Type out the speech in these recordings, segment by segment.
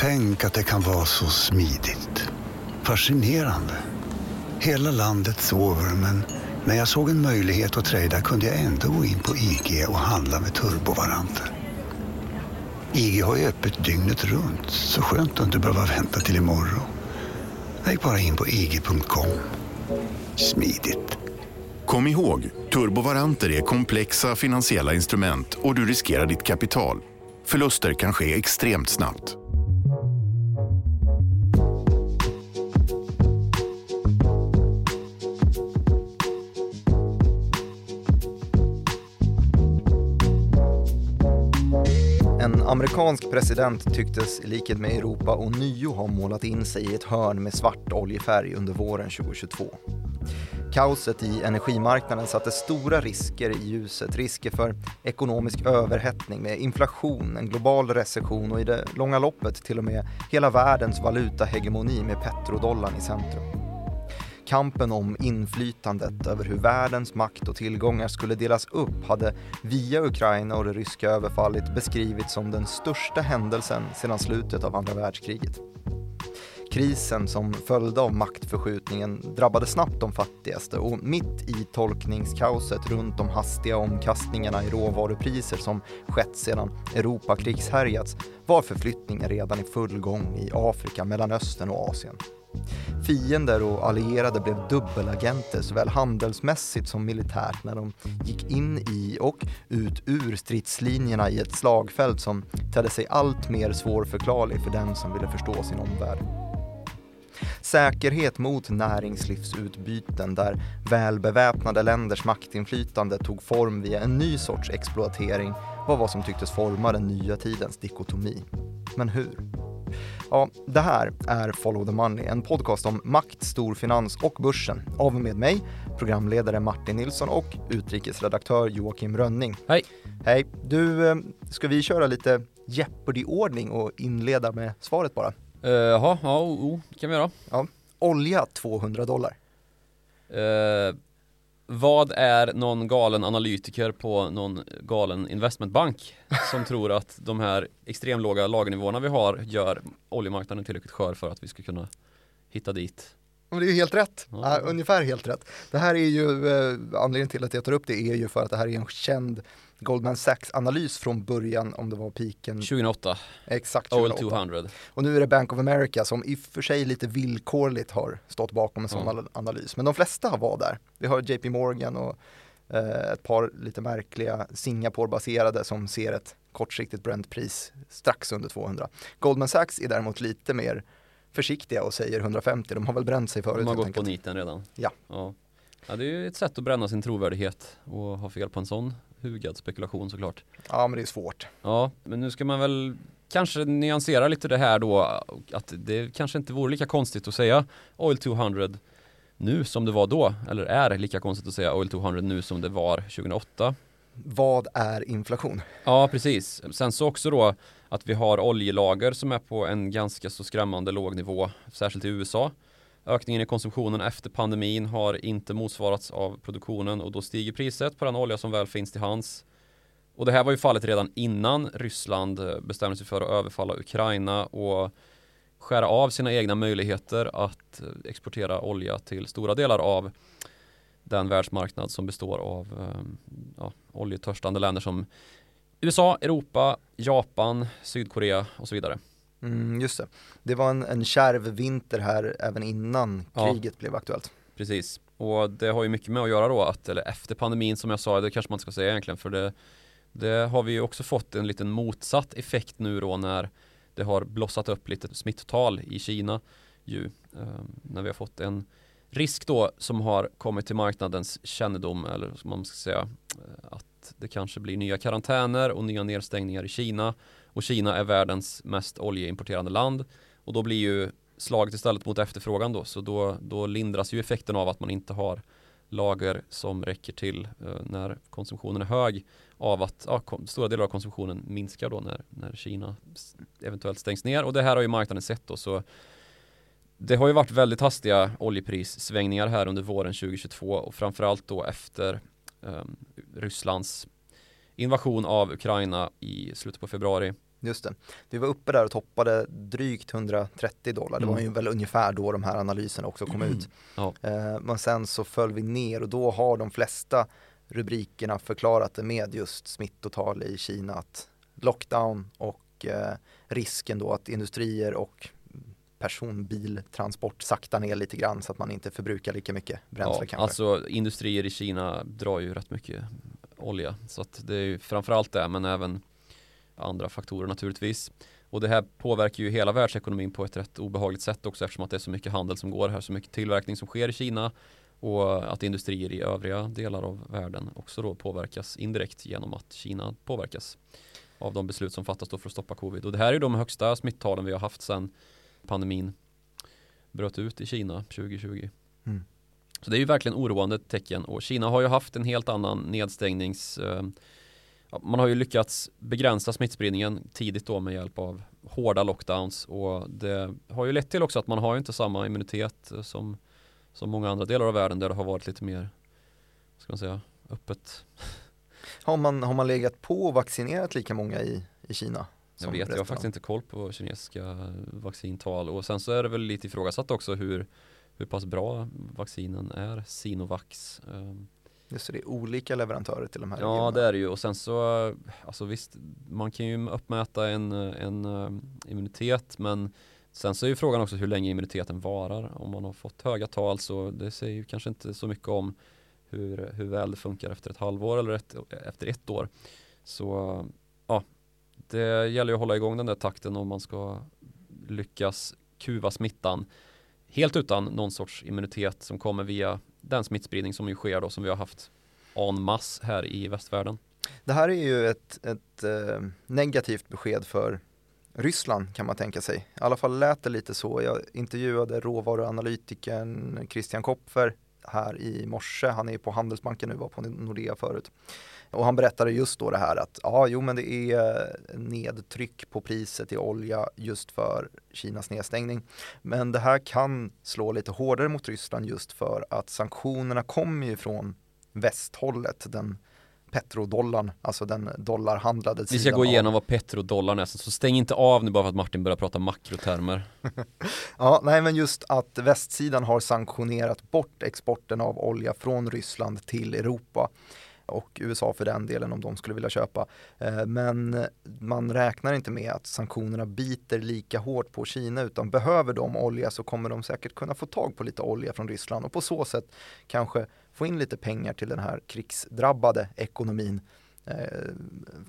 Tänk att det kan vara så smidigt. Fascinerande. Hela landet sover men när jag såg en möjlighet att trada kunde jag ändå gå in på IG och handla med turbovaranter. IG har ju öppet dygnet runt så skönt att inte behöva vänta till imorgon. Jag gick bara in på ig.com. Smidigt. Kom ihåg, turbovaranter är komplexa finansiella instrument och du riskerar ditt kapital. Förluster kan ske extremt snabbt. Amerikansk president tycktes i likhet med Europa och nio ha målat in sig i ett hörn med svart oljefärg under våren 2022. Kaoset i energimarknaden satte stora risker i ljuset. Risker för ekonomisk överhettning med inflation, en global recession och i det långa loppet till och med hela världens valutahegemoni med petrodollarn i centrum. Kampen om inflytandet över hur världens makt och tillgångar skulle delas upp hade via Ukraina och det ryska överfallet beskrivits som den största händelsen sedan slutet av andra världskriget. Krisen som följde av maktförskjutningen drabbade snabbt de fattigaste och mitt i tolkningskaoset runt de hastiga omkastningarna i råvarupriser som skett sedan Europa krigshärjats var förflyttningen redan i full gång i Afrika, Mellanöstern och Asien. Fiender och allierade blev dubbelagenter såväl handelsmässigt som militärt när de gick in i och ut ur stridslinjerna i ett slagfält som tedde sig allt mer svårförklarlig för den som ville förstå sin omvärld. Säkerhet mot näringslivsutbyten där välbeväpnade länders maktinflytande tog form via en ny sorts exploatering var vad som tycktes forma den nya tidens dikotomi. Men hur? Ja, det här är Follow the Money, en podcast om makt, storfinans och börsen. Av med mig, programledare Martin Nilsson och utrikesredaktör Joakim Rönning. Hej! Hej! Du, eh, ska vi köra lite Jeopardy-ordning och inleda med svaret bara? Eh, Jaha, ja, oh, oh, kan vi göra. Ja. Olja 200 dollar. Eh, vad är någon galen analytiker på någon galen investmentbank som tror att de här extremt låga lagernivåerna vi har gör oljemarknaden tillräckligt skör för att vi ska kunna hitta dit? Men det är ju helt rätt, Ja. ja, ungefär helt rätt. Det här är ju, eh, anledningen till att jag tar upp det är ju för att det här är en känd Goldman Sachs-analys från början om det var piken 2008, exakt OL 2008. 200. Och nu är det Bank of America som i och för sig lite villkorligt har stått bakom en sån al- analys. Men de flesta var där. Vi har JP Morgan och eh, ett par lite märkliga Singapore-baserade som ser ett kortsiktigt Brent-pris strax under 200. Goldman Sachs är däremot lite mer försiktiga och säger 150. De har väl bränt sig förut. De har gått enkelt. på niten redan. Ja. ja. Ja, det är ju ett sätt att bränna sin trovärdighet och ha fel på en sån hugad spekulation såklart. Ja, men det är svårt. Ja, men nu ska man väl kanske nyansera lite det här då att det kanske inte vore lika konstigt att säga Oil 200 nu som det var då eller är lika konstigt att säga Oil 200 nu som det var 2008. Vad är inflation? Ja, precis. Sen så också då att vi har oljelager som är på en ganska så skrämmande låg nivå, särskilt i USA. Ökningen i konsumtionen efter pandemin har inte motsvarats av produktionen och då stiger priset på den olja som väl finns till hands. Och det här var ju fallet redan innan Ryssland bestämde sig för att överfalla Ukraina och skära av sina egna möjligheter att exportera olja till stora delar av den världsmarknad som består av eh, ja, oljetörstande länder som USA, Europa, Japan, Sydkorea och så vidare. Mm, just det. Det var en, en kärv vinter här även innan Ja. kriget blev aktuellt. Precis. Och det har ju mycket med att göra då att, eller efter pandemin som jag sa, det kanske man inte ska säga egentligen för det, det har vi ju också fått en liten motsatt effekt nu då när det har blossat upp lite smittotal i Kina ju. Eh, när vi har fått en risk då som har kommit till marknadens kännedom eller som man ska säga eh, att det kanske blir nya karantäner och nya nedstängningar i Kina och Kina är världens mest oljeimporterande land. Och då blir ju slaget istället mot efterfrågan då. Så då, då lindras ju effekten av att man inte har lager som räcker till eh, när konsumtionen är hög av att ja, kom, stora delar av konsumtionen minskar då när, när Kina eventuellt stängs ner. Och det här har ju marknaden sett då. Så det har ju varit väldigt hastiga oljeprissvängningar här under våren 2022 och framförallt då efter eh, Rysslands invasion av Ukraina i slutet på februari Just det. Vi var uppe där och toppade drygt 130 dollar. Det var Mm. ju väl ungefär då de här analyserna också kom ut. Ja. Eh, men sen så föll vi ner och då har de flesta rubrikerna förklarat det med just smittotal i Kina. Att lockdown och eh, risken då att industrier och personbiltransport saktar ner lite grann så att man inte förbrukar lika mycket bränsle Ja, kanske. alltså industrier i Kina drar ju rätt mycket olja så att det är ju framförallt det men även andra faktorer naturligtvis. Och det här påverkar ju hela världsekonomin på ett rätt obehagligt sätt också eftersom att det är så mycket handel som går här, så mycket tillverkning som sker i Kina och att industrier i övriga delar av världen också då påverkas indirekt genom att Kina påverkas av de beslut som fattas då för att stoppa covid. Och det här är ju de högsta smittalen vi har haft sedan pandemin bröt ut i Kina 2020. Mm. Så det är ju verkligen oroande tecken och Kina har ju haft en helt annan nedstängnings eh, man har ju lyckats begränsa smittspridningen tidigt då med hjälp av hårda lockdowns och det har ju lett till också att man har ju inte samma immunitet eh, som, som många andra delar av världen där det har varit lite mer, ska man säga, öppet. Har, man, har man legat på och vaccinerat lika många i, i Kina? Jag vet, jag har faktiskt inte koll på kinesiska vaccintal och sen så är det väl lite ifrågasatt också hur, hur pass bra vaccinen är, Sinovax. ehm, Just det, det är olika leverantörer till de här Ja regionerna. det är det ju och sen så Alltså visst Man kan ju uppmäta en, en eh, immunitet men Sen så är ju frågan också hur länge immuniteten varar Om man har fått höga tal så det säger ju kanske inte så mycket om Hur, hur väl det funkar efter ett halvår eller ett, efter ett år Så ja Det gäller ju att hålla igång den där takten om man ska lyckas kuva smittan Helt utan någon sorts immunitet som kommer via den smittspridning som ju sker då som vi har haft en mass här i västvärlden. Det här är ju ett, ett eh, negativt besked för Ryssland kan man tänka sig. I alla fall lät det lite så. Jag intervjuade råvaruanalytikern Christian Kopfer här i morse. Han är på Handelsbanken nu, var på Nordea förut. Och han berättade just då det här att ja, jo men det är nedtryck på priset i olja just för Kinas nedstängning. Men det här kan slå lite hårdare mot Ryssland just för att sanktionerna kommer ju från västhållet, den petrodollarn, alltså den dollarhandlade Vi ska sidan gå av- igenom vad petrodollarn är, så stäng inte av nu bara för att Martin börjar prata makrotermer. Ja, nej men just att västsidan har sanktionerat bort exporten av olja från Ryssland till Europa och USA för den delen om de skulle vilja köpa. Eh, Men man räknar inte med att sanktionerna biter lika hårt på Kina utan behöver de olja så kommer de säkert kunna få tag på lite olja från Ryssland och på så sätt kanske få in lite pengar till den här krigsdrabbade ekonomin. Eh,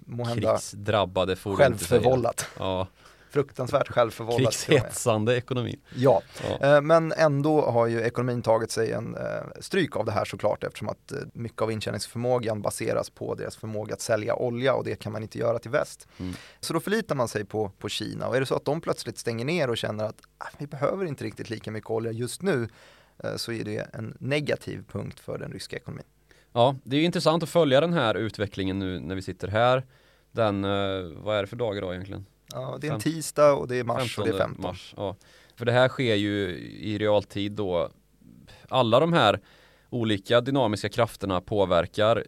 måhända Krigsdrabbade får självförvållat. Ja, Fruktansvärt självförvållat. krigshetsande ekonomi. Ja, Ja. Eh, Men ändå har ju ekonomin tagit sig en eh, stryk av det här såklart eftersom att eh, mycket av intjäningsförmågan baseras på deras förmåga att sälja olja och det kan man inte göra till väst. Mm. Så då förlitar man sig på, på Kina och är det så att de plötsligt stänger ner och känner att ah, vi behöver inte riktigt lika mycket olja just nu så är det en negativ punkt för den ryska ekonomin. ja, det är intressant att följa den här utvecklingen nu när vi sitter här. Den, vad är det för dag idag egentligen? Ja, det är en tisdag och det är mars och det är 15. mars. Ja. För det här sker ju i realtid då. Alla de här olika dynamiska krafterna påverkar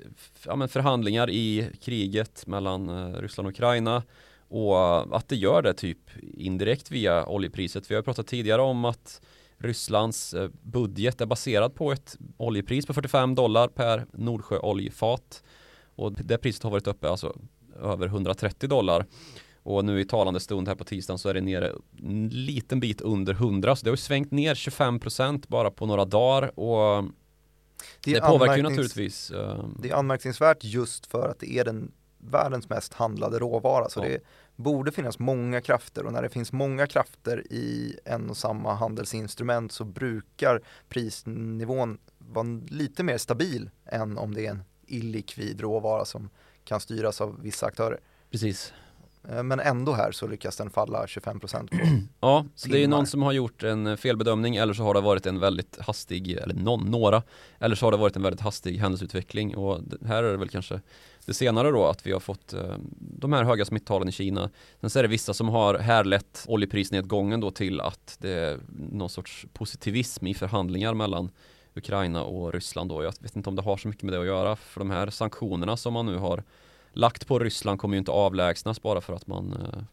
ja, förhandlingar i kriget mellan eh, Ryssland och Ukraina och att det gör det typ indirekt via oljepriset. Vi har pratat tidigare om att Rysslands eh, budget är baserad på ett oljepris på 45 dollar per Nordsjöoljefat och det priset har varit uppe alltså över 130 dollar och nu i talande stund här på tisdagen så är det nere en liten bit under 100 så det har ju svängt ner 25% bara på några dagar och det, är påverkar ju naturligtvis eh, Det är anmärkningsvärt just för att det är den världens mest handlade råvara. Så Ja. det borde finnas många krafter och när det finns många krafter i en och samma handelsinstrument så brukar prisnivån vara lite mer stabil än om det är en illikvid råvara som kan styras av vissa aktörer. Precis Men ändå här så lyckas den falla 25% på Ja, det är ju någon som har gjort en felbedömning eller så har det varit en väldigt hastig, eller någon, några Eller så har det varit en väldigt hastig händelseutveckling. Och här är det väl kanske det senare då att vi har fått eh, de här höga smittalen i Kina. Sen så är det vissa som har härlett oljeprisnedgången då till att det är någon sorts positivism i förhandlingar mellan Ukraina och Ryssland då. Jag vet inte om det har så mycket med det att göra för de här sanktionerna som man nu har lagt på Ryssland kommer ju inte avlägsnas bara för att man eh,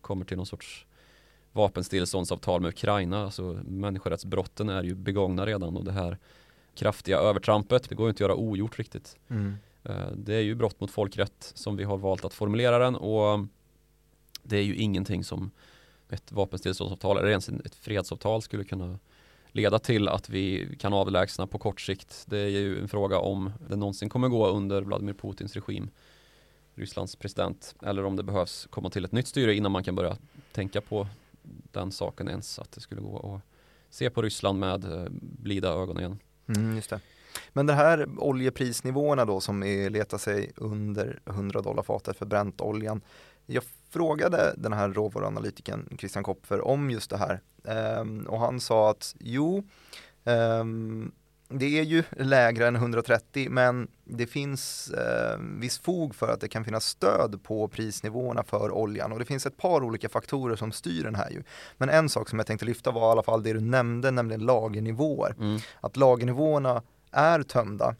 kommer till någon sorts vapenstilleståndsavtal med Ukraina. Alltså människorättsbrotten är ju begångna redan och det här kraftiga övertrampet, det går inte att göra ogjort riktigt. Mm. Eh, det är ju brott mot folkrätt som vi har valt att formulera den och det är ju ingenting som ett vapenstilleståndsavtal eller ens ett fredsavtal skulle kunna leda till att vi kan avlägsna på kort sikt. Det är ju en fråga om det någonsin kommer gå under Vladimir Putins regim, Rysslands president, eller om det behövs komma till ett nytt styre innan man kan börja tänka på den saken ens, att det skulle gå att se på Ryssland med eh, blida ögon igen. Mm, just det. Men de här oljeprisnivåerna då som är, letar sig under 100 dollar fatet för bräntoljan. Jag frågade den här råvaruanalytikern Christian Kopfer om just det här ehm, och han sa att jo, ehm, det är ju lägre än 130 men det finns eh, viss fog för att det kan finnas stöd på prisnivåerna för oljan och det finns ett par olika faktorer som styr den här ju. Men en sak som jag tänkte lyfta var i alla fall det du nämnde, nämligen lagernivåer. Mm. Att lagernivåerna är tömda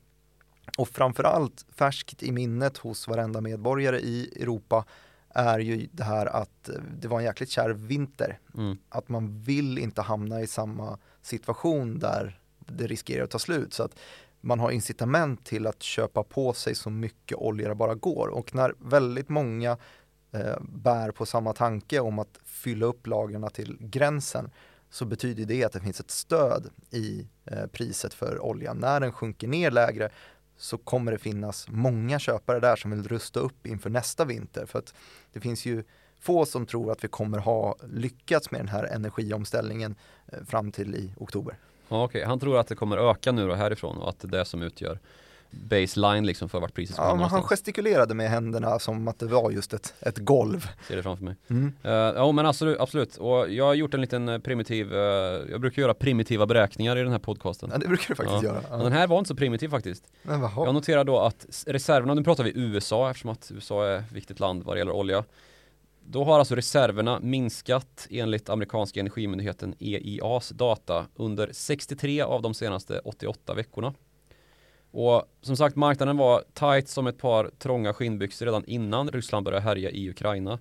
och framförallt färskt i minnet hos varenda medborgare i Europa är ju det här att det var en jäkligt kärv vinter. Mm. Att man vill inte hamna i samma situation där det riskerar att ta slut. Så att man har incitament till att köpa på sig så mycket olja det bara går. Och när väldigt många eh, bär på samma tanke om att fylla upp lagren till gränsen så betyder det att det finns ett stöd i eh, priset för oljan. När den sjunker ner lägre så kommer det finnas många köpare där som vill rusta upp inför nästa vinter. För att det finns ju få som tror att vi kommer ha lyckats med den här energiomställningen eh, fram till i oktober. Ja, okay. han tror att det kommer öka nu då härifrån och att det är det som utgör baseline liksom för vart priset ska ja, men Han gestikulerade med händerna som att det var just ett, ett golv. Ser det framför mig. Mm. Uh, ja men absolut, absolut. Och jag har gjort en liten eh, primitiv, uh, jag brukar göra primitiva beräkningar i den här podcasten. Ja det brukar du faktiskt ja. göra. Ja. Den här var inte så primitiv faktiskt. Men, jag noterar då att reserverna, nu pratar vi USA eftersom att USA är ett viktigt land vad det gäller olja. Då har alltså reserverna minskat enligt amerikanska energimyndigheten EIAs data under 63 av de senaste 88 veckorna. Och som sagt, marknaden var tight som ett par trånga skinnbyxor redan innan Ryssland började härja i Ukraina.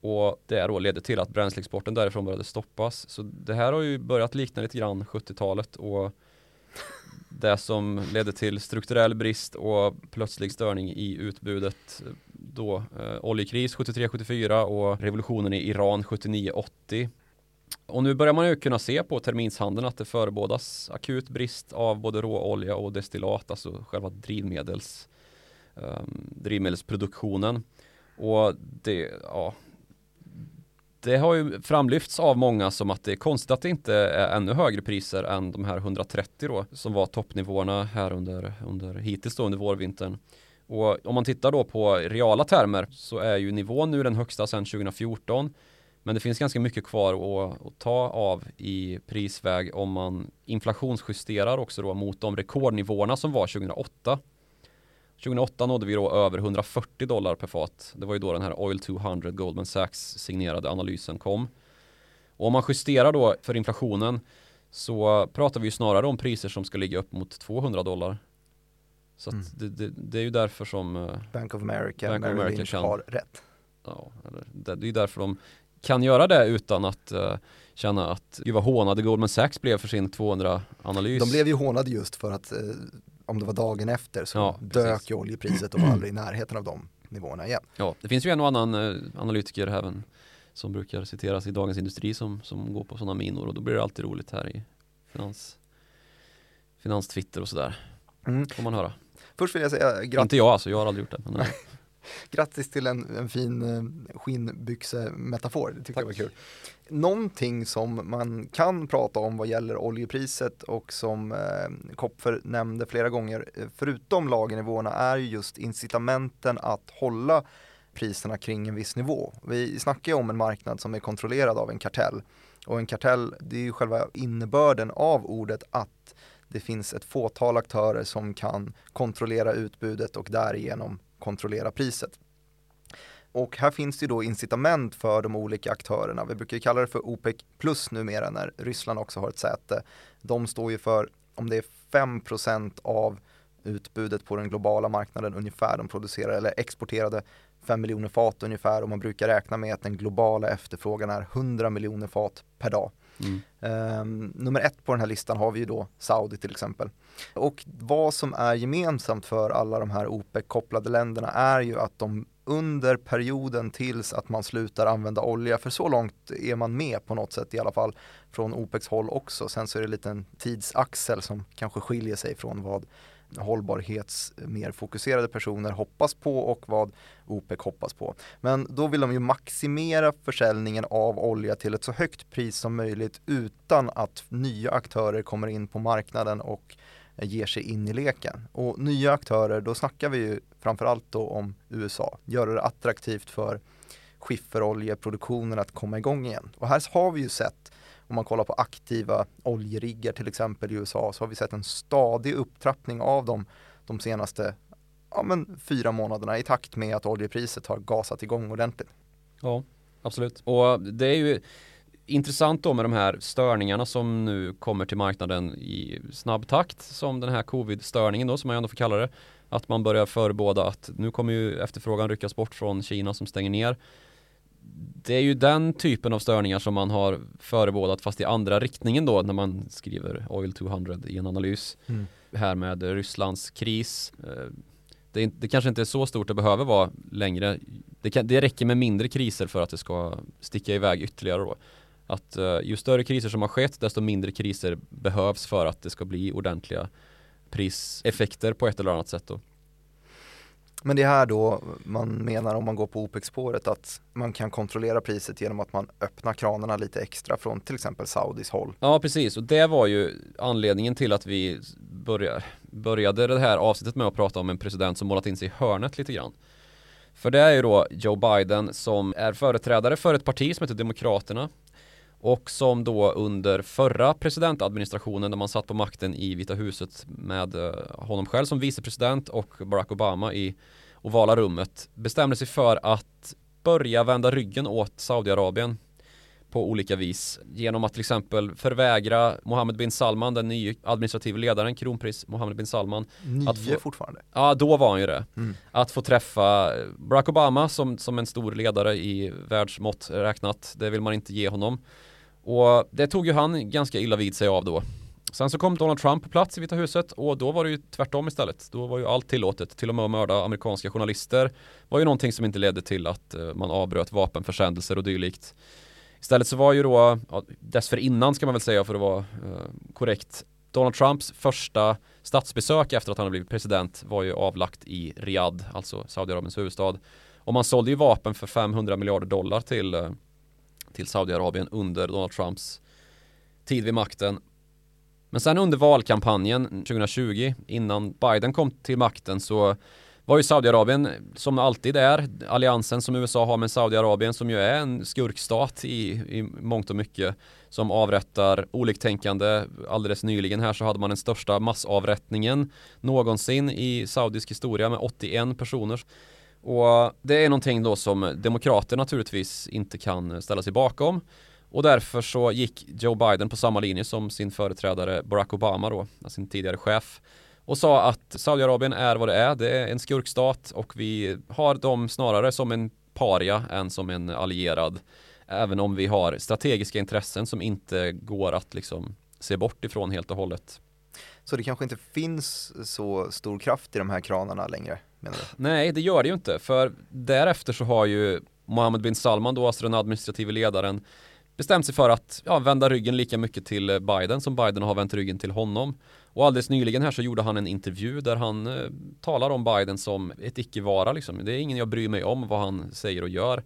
Och det då ledde till att bränsleexporten därifrån började stoppas. Så det här har ju börjat likna lite grann 70-talet och det som ledde till strukturell brist och plötslig störning i utbudet eh, då eh, oljekris 73-74 och revolutionen i Iran 79-80 och nu börjar man ju kunna se på terminshandeln att det förebådas akut brist av både råolja och destillat, alltså själva drivmedels, eh, drivmedelsproduktionen. Och det, ja, det har ju framlyfts av många som att det är konstigt att det inte är ännu högre priser än de här 130 då som var toppnivåerna här under, under hittills då under vårvintern. Och om man tittar då på reala termer så är ju nivån nu den högsta sedan 2014 men det finns ganska mycket kvar att, att, ta av i prisväg om man inflationsjusterar också då mot de rekordnivåerna som var 2008. 2008 nådde vi då över 140 dollar per fat. Det var ju då den här Oil 200 Goldman Sachs signerade analysen kom. Och om man justerar då för inflationen så pratar vi ju snarare om priser som ska ligga upp mot 200 dollar. Så mm. det, det, det, är ju därför som eh, Bank of America, Bank of America kan, har rätt. Ja, det, det är ju därför de kan göra det utan att uh, känna att gud vad hånade Goldman Sachs blev för sin 200-analys. De blev ju hånade just för att uh, om det var dagen efter så ja, dök ju oljepriset och var aldrig i närheten av de nivåerna igen. Ja, det finns ju en och annan uh, analytiker även som brukar citeras i Dagens Industri som, som går på sådana minor och då blir det alltid roligt här i finans, finans-Twitter och sådär. Mm. Får man höra. Först vill jag säga grattis. Inte jag alltså, jag har aldrig gjort det. Men, Grattis till en, en fin eh, skinnbyxe-metafor, det tyckte Tack. jag var kul. Någonting som man kan prata om vad gäller oljepriset och som eh, Kopfer nämnde flera gånger, eh, förutom lagernivåerna, är ju just incitamenten att hålla priserna kring en viss nivå. Vi snackar ju om en marknad som är kontrollerad av en kartell. Och en kartell, det är ju själva innebörden av ordet att det finns ett fåtal aktörer som kan kontrollera utbudet och därigenom kontrollera priset. Och här finns det då incitament för de olika aktörerna. Vi brukar kalla det för OPEC plus numera när Ryssland också har ett säte. De står ju för, om det är 5% av utbudet på den globala marknaden ungefär. De producerar eller exporterade 5 miljoner fat ungefär och man brukar räkna med att den globala efterfrågan är 100 miljoner fat per dag. Mm. Um, nummer ett på den här listan har vi ju då Saudi till exempel. Och vad som är gemensamt för alla de här OPEC-kopplade länderna är ju att de under perioden tills att man slutar använda olja, för så långt är man med på något sätt i alla fall från OPECs håll också. Sen så är det en liten tidsaxel som kanske skiljer sig från vad hållbarhets mer fokuserade personer hoppas på och vad OPEC hoppas på. Men då vill de ju maximera försäljningen av olja till ett så högt pris som möjligt utan att nya aktörer kommer in på marknaden och ger sig in i leken. Och nya aktörer, då snackar vi ju framförallt då om USA, göra det attraktivt för skifferoljeproduktionen att komma igång igen. Och här har vi ju sett om man kollar på aktiva oljeriggar till exempel i USA så har vi sett en stadig upptrappning av dem de senaste ja, men fyra månaderna i takt med att oljepriset har gasat igång ordentligt. Ja, absolut. Och det är ju intressant då med de här störningarna som nu kommer till marknaden i snabb takt som den här covid-störningen då som man ändå får kalla det. Att man börjar förebåda att nu kommer ju efterfrågan ryckas bort från Kina som stänger ner det är ju den typen av störningar som man har förebådat fast i andra riktningen då när man skriver Oil 200 i en analys. Mm. Här med Rysslands kris. Eh, det, är, det, kanske inte är så stort det behöver vara längre. Det, kan, det räcker med mindre kriser för att det ska sticka iväg ytterligare då. Att uh, ju större kriser som har skett desto mindre kriser behövs för att det ska bli ordentliga priseffekter på ett eller annat sätt då. Men det är här då man menar om man går på OPEC-spåret att man kan kontrollera priset genom att man öppnar kranarna lite extra från till exempel Saudis håll. Ja precis och det var ju anledningen till att vi började, började det här avsnittet med att prata om en president som målat in sig i hörnet lite grann. För det är ju då Joe Biden som är företrädare för ett parti som heter Demokraterna och som då under förra presidentadministrationen när man satt på makten i Vita huset med eh, honom själv som vicepresident och Barack Obama i ovala rummet bestämde sig för att börja vända ryggen åt Saudiarabien på olika vis genom att till exempel förvägra Mohammed bin Salman, den nya administrativa ledaren, kronprins Mohammed bin Salman Nye att få, fortfarande? Ja, då var han ju det. Mm. Att få träffa Barack Obama som, som en stor ledare i världsmått räknat, det vill man inte ge honom. Och det tog ju han ganska illa vid sig av då. Sen så kom Donald Trump på plats i Vita huset och då var det ju tvärtom istället. Då var ju allt tillåtet, till och med att mörda amerikanska journalister var ju någonting som inte ledde till att eh, man avbröt vapenförsändelser och dylikt. Istället så var ju då, ja, dessförinnan ska man väl säga för att vara eh, korrekt, Donald Trumps första statsbesök efter att han hade blivit president var ju avlagt i Riyadh, alltså Saudiarabiens huvudstad. Och man sålde ju vapen för 500 miljarder dollar till eh, till Saudiarabien under Donald Trumps tid vid makten. Men sen under valkampanjen 2020 innan Biden kom till makten så var ju Saudiarabien som alltid är alliansen som USA har med Saudiarabien som ju är en skurkstat i, i mångt och mycket som avrättar oliktänkande. Alldeles nyligen här så hade man den största massavrättningen någonsin i saudisk historia med 81 personer. Och det är någonting då som demokrater naturligtvis inte kan ställa sig bakom. Och därför så gick Joe Biden på samma linje som sin företrädare Barack Obama då, alltså sin tidigare chef. Och sa att Saudiarabien är vad det är, det är en skurkstat och vi har dem snarare som en paria än som en allierad. Även om vi har strategiska intressen som inte går att liksom se bort ifrån helt och hållet. Så det kanske inte finns så stor kraft i de här kranarna längre? Menar du? Nej, det gör det ju inte. För därefter så har ju Mohammed bin Salman, då alltså den administrativa ledaren, bestämt sig för att ja, vända ryggen lika mycket till eh, Biden som Biden har vänt ryggen till honom. Och alldeles nyligen här så gjorde han en intervju där han eh, talar om Biden som ett icke-vara liksom. Det är ingen jag bryr mig om vad han säger och gör.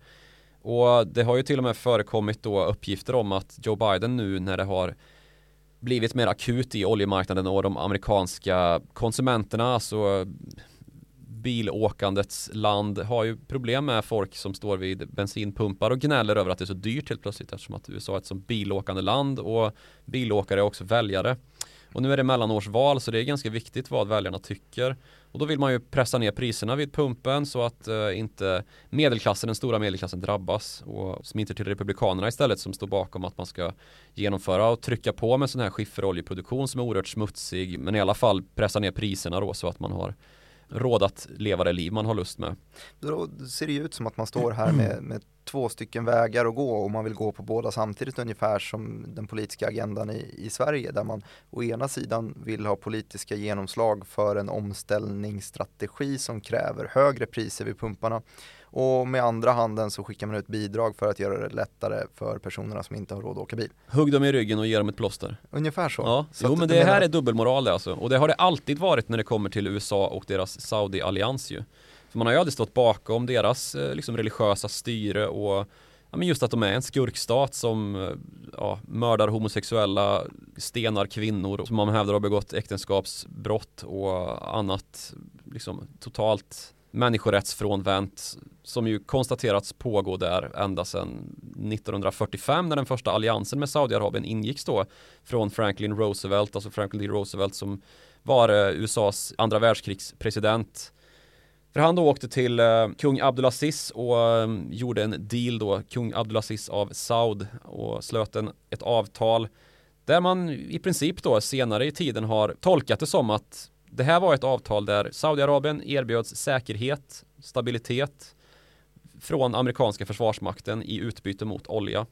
Och det har ju till och med förekommit då uppgifter om att Joe Biden nu när det har blivit mer akut i oljemarknaden och de amerikanska konsumenterna, alltså bilåkandets land har ju problem med folk som står vid bensinpumpar och gnäller över att det är så dyrt helt plötsligt eftersom att USA är ett så bilåkande land och bilåkare är också väljare. Och nu är det mellanårsval så det är ganska viktigt vad väljarna tycker. Och då vill man ju pressa ner priserna vid pumpen så att eh, inte medelklassen, den stora medelklassen drabbas och smiter till Republikanerna istället som står bakom att man ska genomföra och trycka på med sån här skifferoljeproduktion som är oerhört smutsig men i alla fall pressa ner priserna då så att man har råd att leva det liv man har lust med. Då ser det ju ut som att man står här med, med två stycken vägar att gå och man vill gå på båda samtidigt ungefär som den politiska agendan i, i Sverige där man å ena sidan vill ha politiska genomslag för en omställningsstrategi som kräver högre priser vid pumparna och med andra handen så skickar man ut bidrag för att göra det lättare för personerna som inte har råd att åka bil. Hugg dem i ryggen och ge dem ett plåster. Ungefär så. Ja, så jo men det här är dubbelmoral alltså. Och det har det alltid varit när det kommer till USA och deras Saudi-allians ju. För man har ju aldrig stått bakom deras eh, liksom, religiösa styre och ja, men just att de är en skurkstat som eh, ja, mördar homosexuella, stenar kvinnor som man hävdar har begått äktenskapsbrott och annat liksom totalt människorättsfrånvänt som ju konstaterats pågå där ända sedan 1945 när den första alliansen med Saudiarabien ingicks då från Franklin Roosevelt, alltså Franklin D. Roosevelt som var eh, USAs andra världskrigspresident för han då åkte till eh, kung Abdulaziz och eh, gjorde en deal då, kung Abdulaziz av Saud och slöt en, ett avtal där man i princip då senare i tiden har tolkat det som att det här var ett avtal där Saudiarabien erbjöds säkerhet, stabilitet från amerikanska försvarsmakten i utbyte mot olja.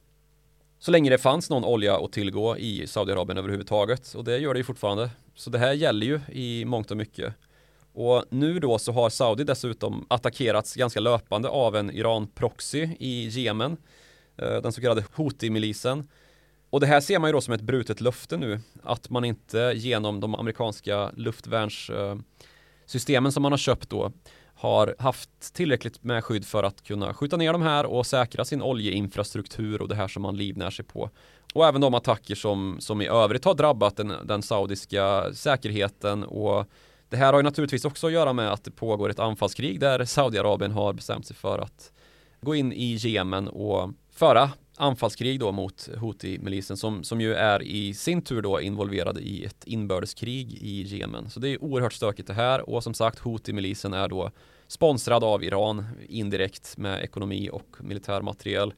Så länge det fanns någon olja att tillgå i Saudiarabien överhuvudtaget och det gör det ju fortfarande. Så det här gäller ju i mångt och mycket. Och nu då så har Saudi dessutom attackerats ganska löpande av en Iran-proxy i Jemen, eh, den så kallade Houthi-milisen. Och det här ser man ju då som ett brutet löfte nu, att man inte genom de amerikanska luftvärnssystemen som man har köpt då har haft tillräckligt med skydd för att kunna skjuta ner de här och säkra sin oljeinfrastruktur och det här som man livnär sig på. Och även de attacker som, som i övrigt har drabbat den, den saudiska säkerheten och det här har ju naturligtvis också att göra med att det pågår ett anfallskrig där Saudiarabien har bestämt sig för att gå in i Jemen och föra anfallskrig då mot Houthi-milisen som, som ju är i sin tur då involverade i ett inbördeskrig i Jemen. Så det är oerhört stökigt det här och som sagt Houthi-milisen är då sponsrad av Iran indirekt med ekonomi och militär materiel.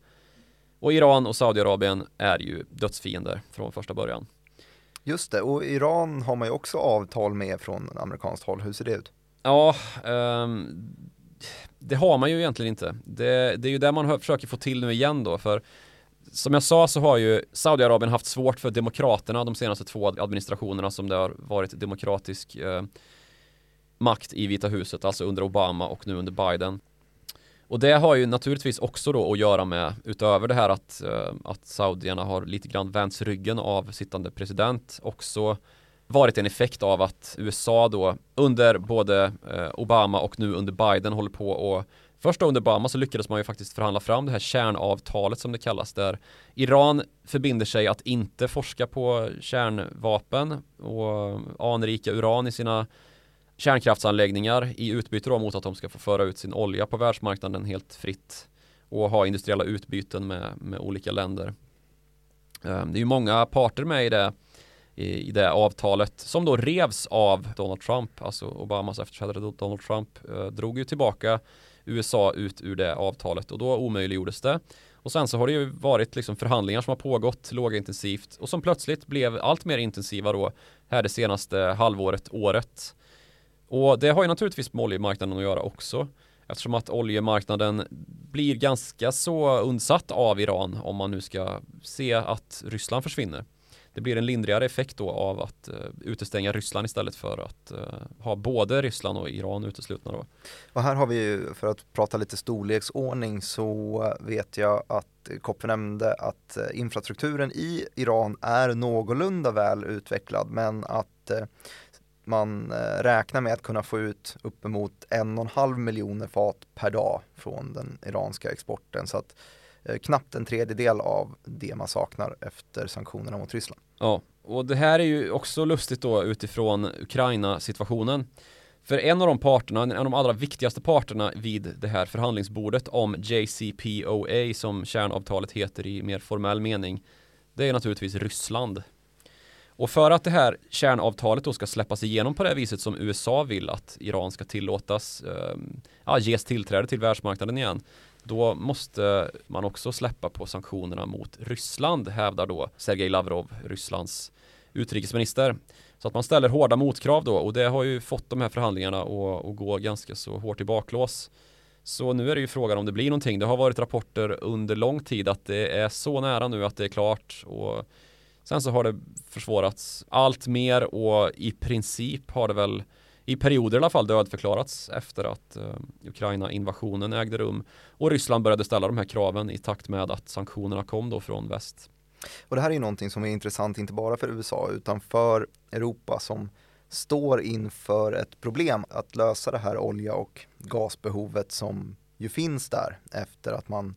Och Iran och Saudiarabien är ju dödsfiender från första början. Just det, och Iran har man ju också avtal med från amerikanskt håll. Hur ser det ut? Ja, um, det har man ju egentligen inte. Det, det är ju det man försöker få till nu igen då, för som jag sa så har ju Saudiarabien haft svårt för demokraterna de senaste två administrationerna som det har varit demokratisk eh, makt i Vita huset, alltså under Obama och nu under Biden. Och det har ju naturligtvis också då att göra med, utöver det här att, eh, att saudierna har lite grann vänts ryggen av sittande president, också varit en effekt av att USA då under både eh, Obama och nu under Biden håller på och Först då under Obama så lyckades man ju faktiskt förhandla fram det här kärnavtalet som det kallas där Iran förbinder sig att inte forska på kärnvapen och anrika uran i sina kärnkraftsanläggningar i utbyte då mot att de ska få föra ut sin olja på världsmarknaden helt fritt och ha industriella utbyten med, med olika länder. Eh, det är ju många parter med i det, i, det avtalet som då revs av Donald Trump, alltså Obamas efterträdare Donald Trump eh, drog ju tillbaka USA ut ur det avtalet och då omöjliggjordes det. Och sen så har det ju varit liksom förhandlingar som har pågått lågintensivt och som plötsligt blev allt mer intensiva då här det senaste halvåret, året. Och det har ju naturligtvis med oljemarknaden att göra också. Eftersom att oljemarknaden blir ganska så undsatt av Iran om man nu ska se att Ryssland försvinner. Det blir en lindrigare effekt då av att uh, utestänga Ryssland istället för att uh, ha både Ryssland och Iran uteslutna då. Och här har vi ju, för att prata lite storleksordning så vet jag att Kopfe nämnde att eh, infrastrukturen i Iran är någorlunda väl utvecklad men att man räknar med att kunna få ut uppemot en och en halv miljoner fat per dag från den iranska exporten. Så att eh, Eh, knappt en tredjedel av det man saknar efter sanktionerna mot Ryssland. Ja, och det här är ju också lustigt då utifrån Ukraina-situationen. För en av de parterna, en av de allra viktigaste parterna vid det här förhandlingsbordet om JCPOA som kärnavtalet heter i mer formell mening, det är naturligtvis Ryssland. Och för att det här kärnavtalet då ska släppas igenom på det viset som USA vill att Iran ska tillåtas, eh, ja, ges tillträde till världsmarknaden igen, då måste man också släppa på sanktionerna mot Ryssland, hävdar då Sergej Lavrov, Rysslands utrikesminister. Så att man ställer hårda motkrav då och det har ju fått de här förhandlingarna att, att gå ganska så hårt i baklås. Så nu är det ju frågan om det blir någonting. Det har varit rapporter under lång tid att det är så nära nu att det är klart och sen så har det försvårats allt mer och i princip har det väl i perioder i alla fall dödförklarats efter att eh, Ukraina-invasionen ägde rum och Ryssland började ställa de här kraven i takt med att sanktionerna kom då från väst. Och det här är ju någonting som är intressant inte bara för USA utan för Europa som står inför ett problem att lösa det här olja och gasbehovet som ju finns där efter att man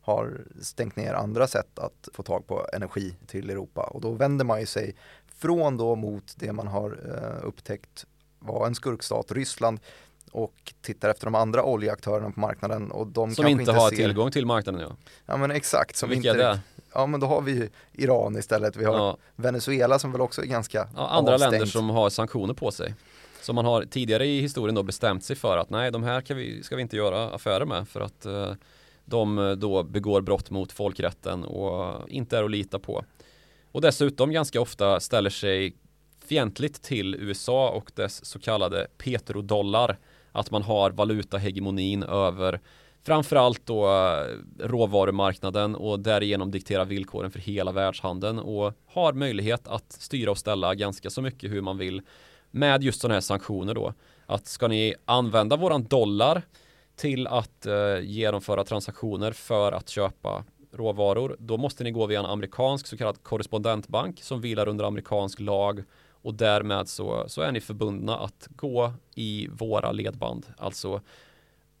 har stängt ner andra sätt att få tag på energi till Europa och då vänder man ju sig från då mot det man har eh, upptäckt var en skurkstat, Ryssland och tittar efter de andra oljeaktörerna på marknaden och de Som inte, inte har ser... tillgång till marknaden ja. Ja men exakt. Som Vilka inte... är det? Ja men då har vi Iran istället, vi har ja. Venezuela som väl också är ganska ja, Andra avstängt. länder som har sanktioner på sig. Som man har tidigare i historien då bestämt sig för att nej de här vi, ska vi inte göra affärer med för att eh, de eh, då begår brott mot folkrätten och inte är att lita på. Och dessutom ganska ofta ställer sig fientligt till USA och dess så kallade petrodollar. Att man har valutahegemonin över framförallt då eh, råvarumarknaden och därigenom diktera villkoren för hela världshandeln och har möjlighet att styra och ställa ganska så mycket hur man vill med just sådana här sanktioner då. Att ska ni använda våran dollar till att eh, genomföra transaktioner för att köpa råvaror, då måste ni gå via en amerikansk så kallad korrespondentbank som vilar under amerikansk lag och därmed så, så är ni förbundna att gå i våra ledband, alltså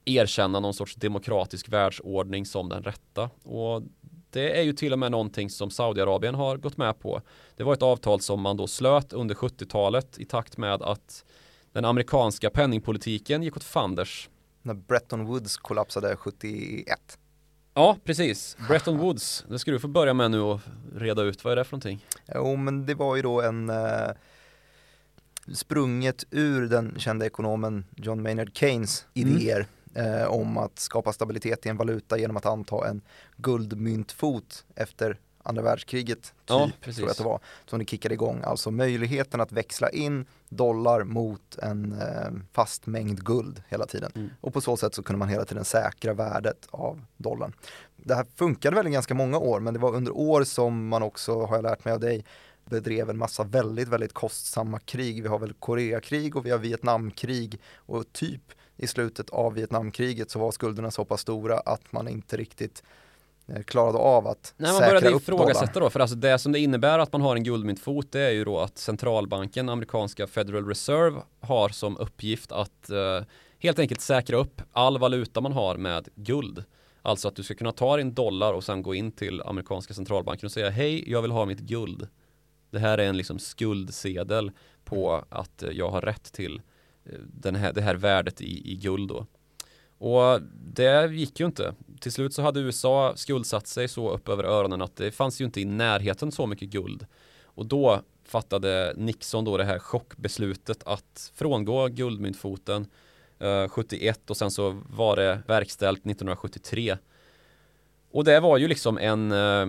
erkänna någon sorts demokratisk världsordning som den rätta. Och det är ju till och med någonting som Saudiarabien har gått med på. Det var ett avtal som man då slöt under 70-talet i takt med att den amerikanska penningpolitiken gick åt fanders. När Bretton Woods kollapsade 71. Ja, precis. Bretton Woods. Det ska du få börja med nu och reda ut. Vad är det för någonting? Jo, men det var ju då en eh, sprunget ur den kända ekonomen John Maynard Keynes mm. idéer mm eh, om att skapa stabilitet i en valuta genom att anta en guldmyntfot efter andra världskriget, typ, ja, tror jag att det var, som det kickade igång. Alltså möjligheten att växla in dollar mot en eh, fast mängd guld hela tiden. Mm. Och på så sätt så kunde man hela tiden säkra värdet av dollarn. Det här funkade väl i ganska många år, men det var under år som man också, har jag lärt mig av dig, bedrev en massa väldigt, väldigt kostsamma krig. Vi har väl Koreakrig och vi har Vietnamkrig och typ i slutet av Vietnamkriget så var skulderna så pass stora att man inte riktigt eh, klarade av att Nej, man började ifrågasätta då, för alltså det som det innebär att man har en guldmyntfot det är ju då att centralbanken, amerikanska Federal Reserve, har som uppgift att eh, helt enkelt säkra upp all valuta man har med guld. Alltså att du ska kunna ta din dollar och sen gå in till amerikanska centralbanken och säga hej, jag vill ha mitt guld. Det här är en liksom skuldsedel på att jag har rätt till eh, den här, det här värdet i, i guld då. Och det gick ju inte. Till slut så hade USA skuldsatt sig så upp över öronen att det fanns ju inte i närheten så mycket guld. Och då fattade Nixon då det här chockbeslutet att frångå guldmyntfoten eh, 71 och sen så var det verkställt 1973. Och det var ju liksom en eh,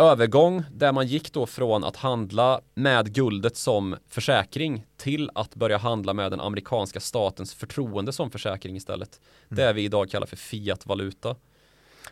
övergång där man gick då från att handla med guldet som försäkring till att börja handla med den amerikanska statens förtroende som försäkring istället. Mm. Det vi idag kallar för fiat-valuta.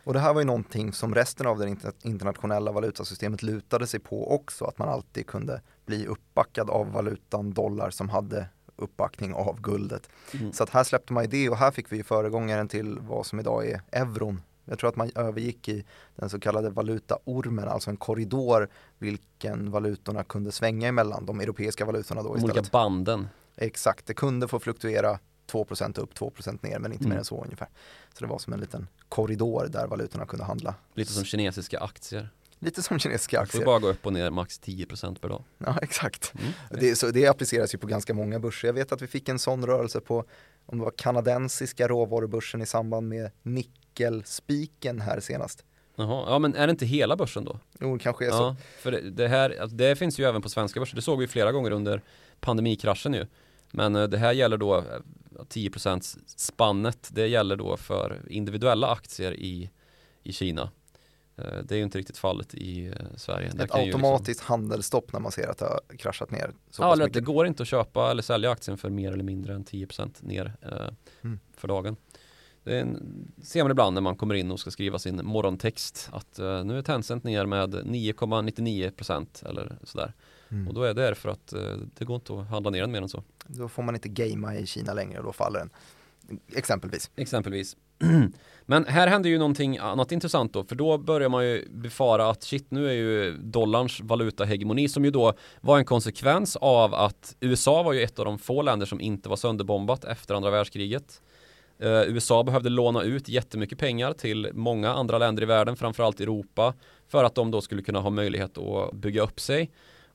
Och det här var ju någonting som resten av det internationella valutasystemet lutade sig på också, att man alltid kunde bli uppbackad av valutan dollar som hade uppbackning av guldet. Mm. Så att här släppte man ju det och här fick vi föregångaren till vad som idag är euron jag tror att man övergick i den så kallade valutaormen, alltså en korridor vilken valutorna kunde svänga emellan, de europeiska valutorna då istället. De olika banden. Exakt, det kunde få fluktuera 2% upp, 2% ner, men inte mm. mer än så ungefär. Så det var som en liten korridor där valutorna kunde handla. Lite som kinesiska aktier. Lite som kinesiska aktier. Det får bara gå upp och ner max 10% per dag. Ja, exakt. Mm. Det, så det appliceras ju på ganska många börser. Jag vet att vi fick en sån rörelse på, om det var kanadensiska råvarubörsen i samband med nick nyckelspiken här senast. Jaha, ja men är det inte hela börsen då? Jo, det kanske är så. Ja, för det, det här, alltså, det finns ju även på svenska börser. Det såg vi flera gånger under pandemikraschen ju. Men eh, det här gäller då eh, 10% spannet. Det gäller då för individuella aktier i, i Kina. Eh, Det är ju inte riktigt fallet i eh, Sverige. Ett liksom- automatiskt handelsstopp när man ser att det har kraschat ner så Ja, pass eller att det går inte att köpa eller sälja aktien för mer eller mindre än 10% ner eh, Mm. för dagen. Det ser man ibland när man kommer in och ska skriva sin morgontext att eh, nu är Tencent ner med 9,99% eller sådär. Mm. Och då är det för att eh, det går inte att handla ner den mer än så. Då får man inte gamea i Kina längre och då faller den. Exempelvis. Exempelvis. Men här händer ju någonting annat intressant då, för då börjar man ju befara att shit, nu är ju dollarns valutahegemoni som ju då var en konsekvens av att USA var ju ett av de få länder som inte var sönderbombat efter andra världskriget. Eh, USA behövde låna ut jättemycket pengar till många andra länder i världen, framförallt Europa, för att de då skulle kunna ha möjlighet att bygga upp sig.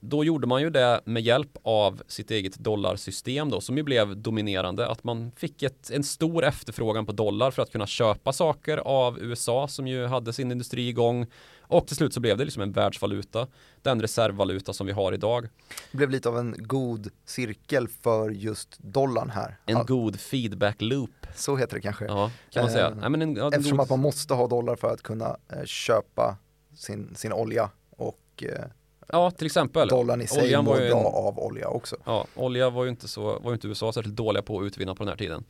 Då gjorde man ju det med hjälp av sitt eget dollarsystem då, som ju blev dominerande. Att man fick ett, en stor efterfrågan på dollar för att kunna köpa saker av USA som ju hade sin industri igång. Och till slut så blev det liksom en världsvaluta. Den reservvaluta som vi har idag. Det blev lite av en god cirkel för just dollarn här. En Ja, god feedback loop. så heter det kanske. Ja, kan man säga. Eh, Nej, men en, ja, Eftersom god- att man måste ha dollar för att kunna eh, köpa sin, sin olja och eh, Ja, till exempel. dollarn i sig Oljan mår ju bra av olja också. Ja, olja var ju inte så, var inte USA särskilt dåliga på att utvinna på den här tiden.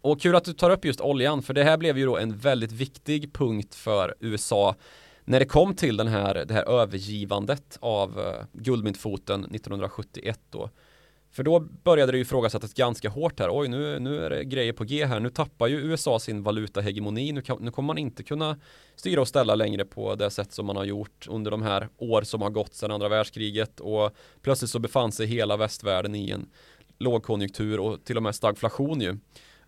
Och kul att du tar upp just oljan, för det här blev ju då en väldigt viktig punkt för USA när det kom till den här, det här övergivandet av uh, guldmyntfoten 1971 då. För då började det ju ifrågasättas ganska hårt här. Oj, nu, nu är det grejer på G här. Nu tappar ju USA sin valutahegemoni. Nu, kan, nu kommer man inte kunna styra och ställa längre på det sätt som man har gjort under de här år som har gått sedan andra världskriget. Och plötsligt så befann sig hela västvärlden i en lågkonjunktur och till och med stagflation ju.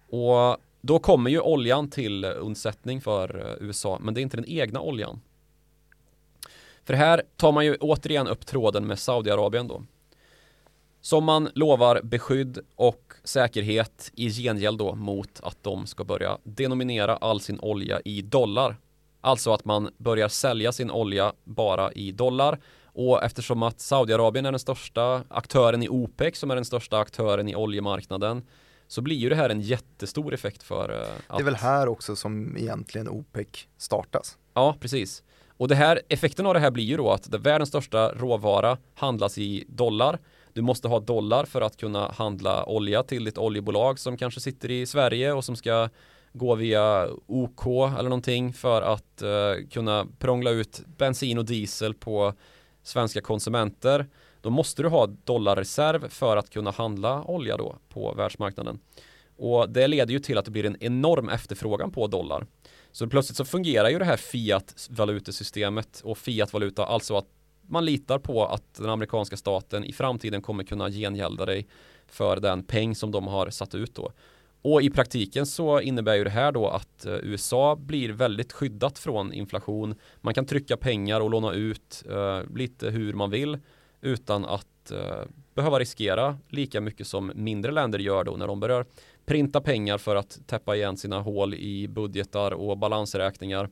Och då kommer ju oljan till undsättning för eh, USA, men det är inte den egna oljan. För här tar man ju återigen upp tråden med Saudiarabien då. Som man lovar beskydd och säkerhet i gengäld då mot att de ska börja denominera all sin olja i dollar. Alltså att man börjar sälja sin olja bara i dollar och eftersom att Saudiarabien är den största aktören i OPEC som är den största aktören i oljemarknaden så blir ju det här en jättestor effekt för eh, att... Det är väl här också som egentligen OPEC startas. Ja, precis. Och det här, effekten av det här blir ju då att världens största råvara handlas i dollar. Du måste ha dollar för att kunna handla olja till ditt oljebolag som kanske sitter i Sverige och som ska gå via OK eller någonting för att eh, kunna prångla ut bensin och diesel på svenska konsumenter. Då måste du ha dollarreserv för att kunna handla olja då på världsmarknaden. Och det leder ju till att det blir en enorm efterfrågan på dollar. Så plötsligt så fungerar ju det här fiat-valutesystemet och fiat-valuta, alltså att man litar på att den amerikanska staten i framtiden kommer kunna gengälda dig för den peng som de har satt ut då. Och i praktiken så innebär ju det här då att eh, USA blir väldigt skyddat från inflation. Man kan trycka pengar och låna ut eh, lite hur man vill utan att eh, behöva riskera lika mycket som mindre länder gör då när de börjar printa pengar för att täppa igen sina hål i budgetar och balansräkningar.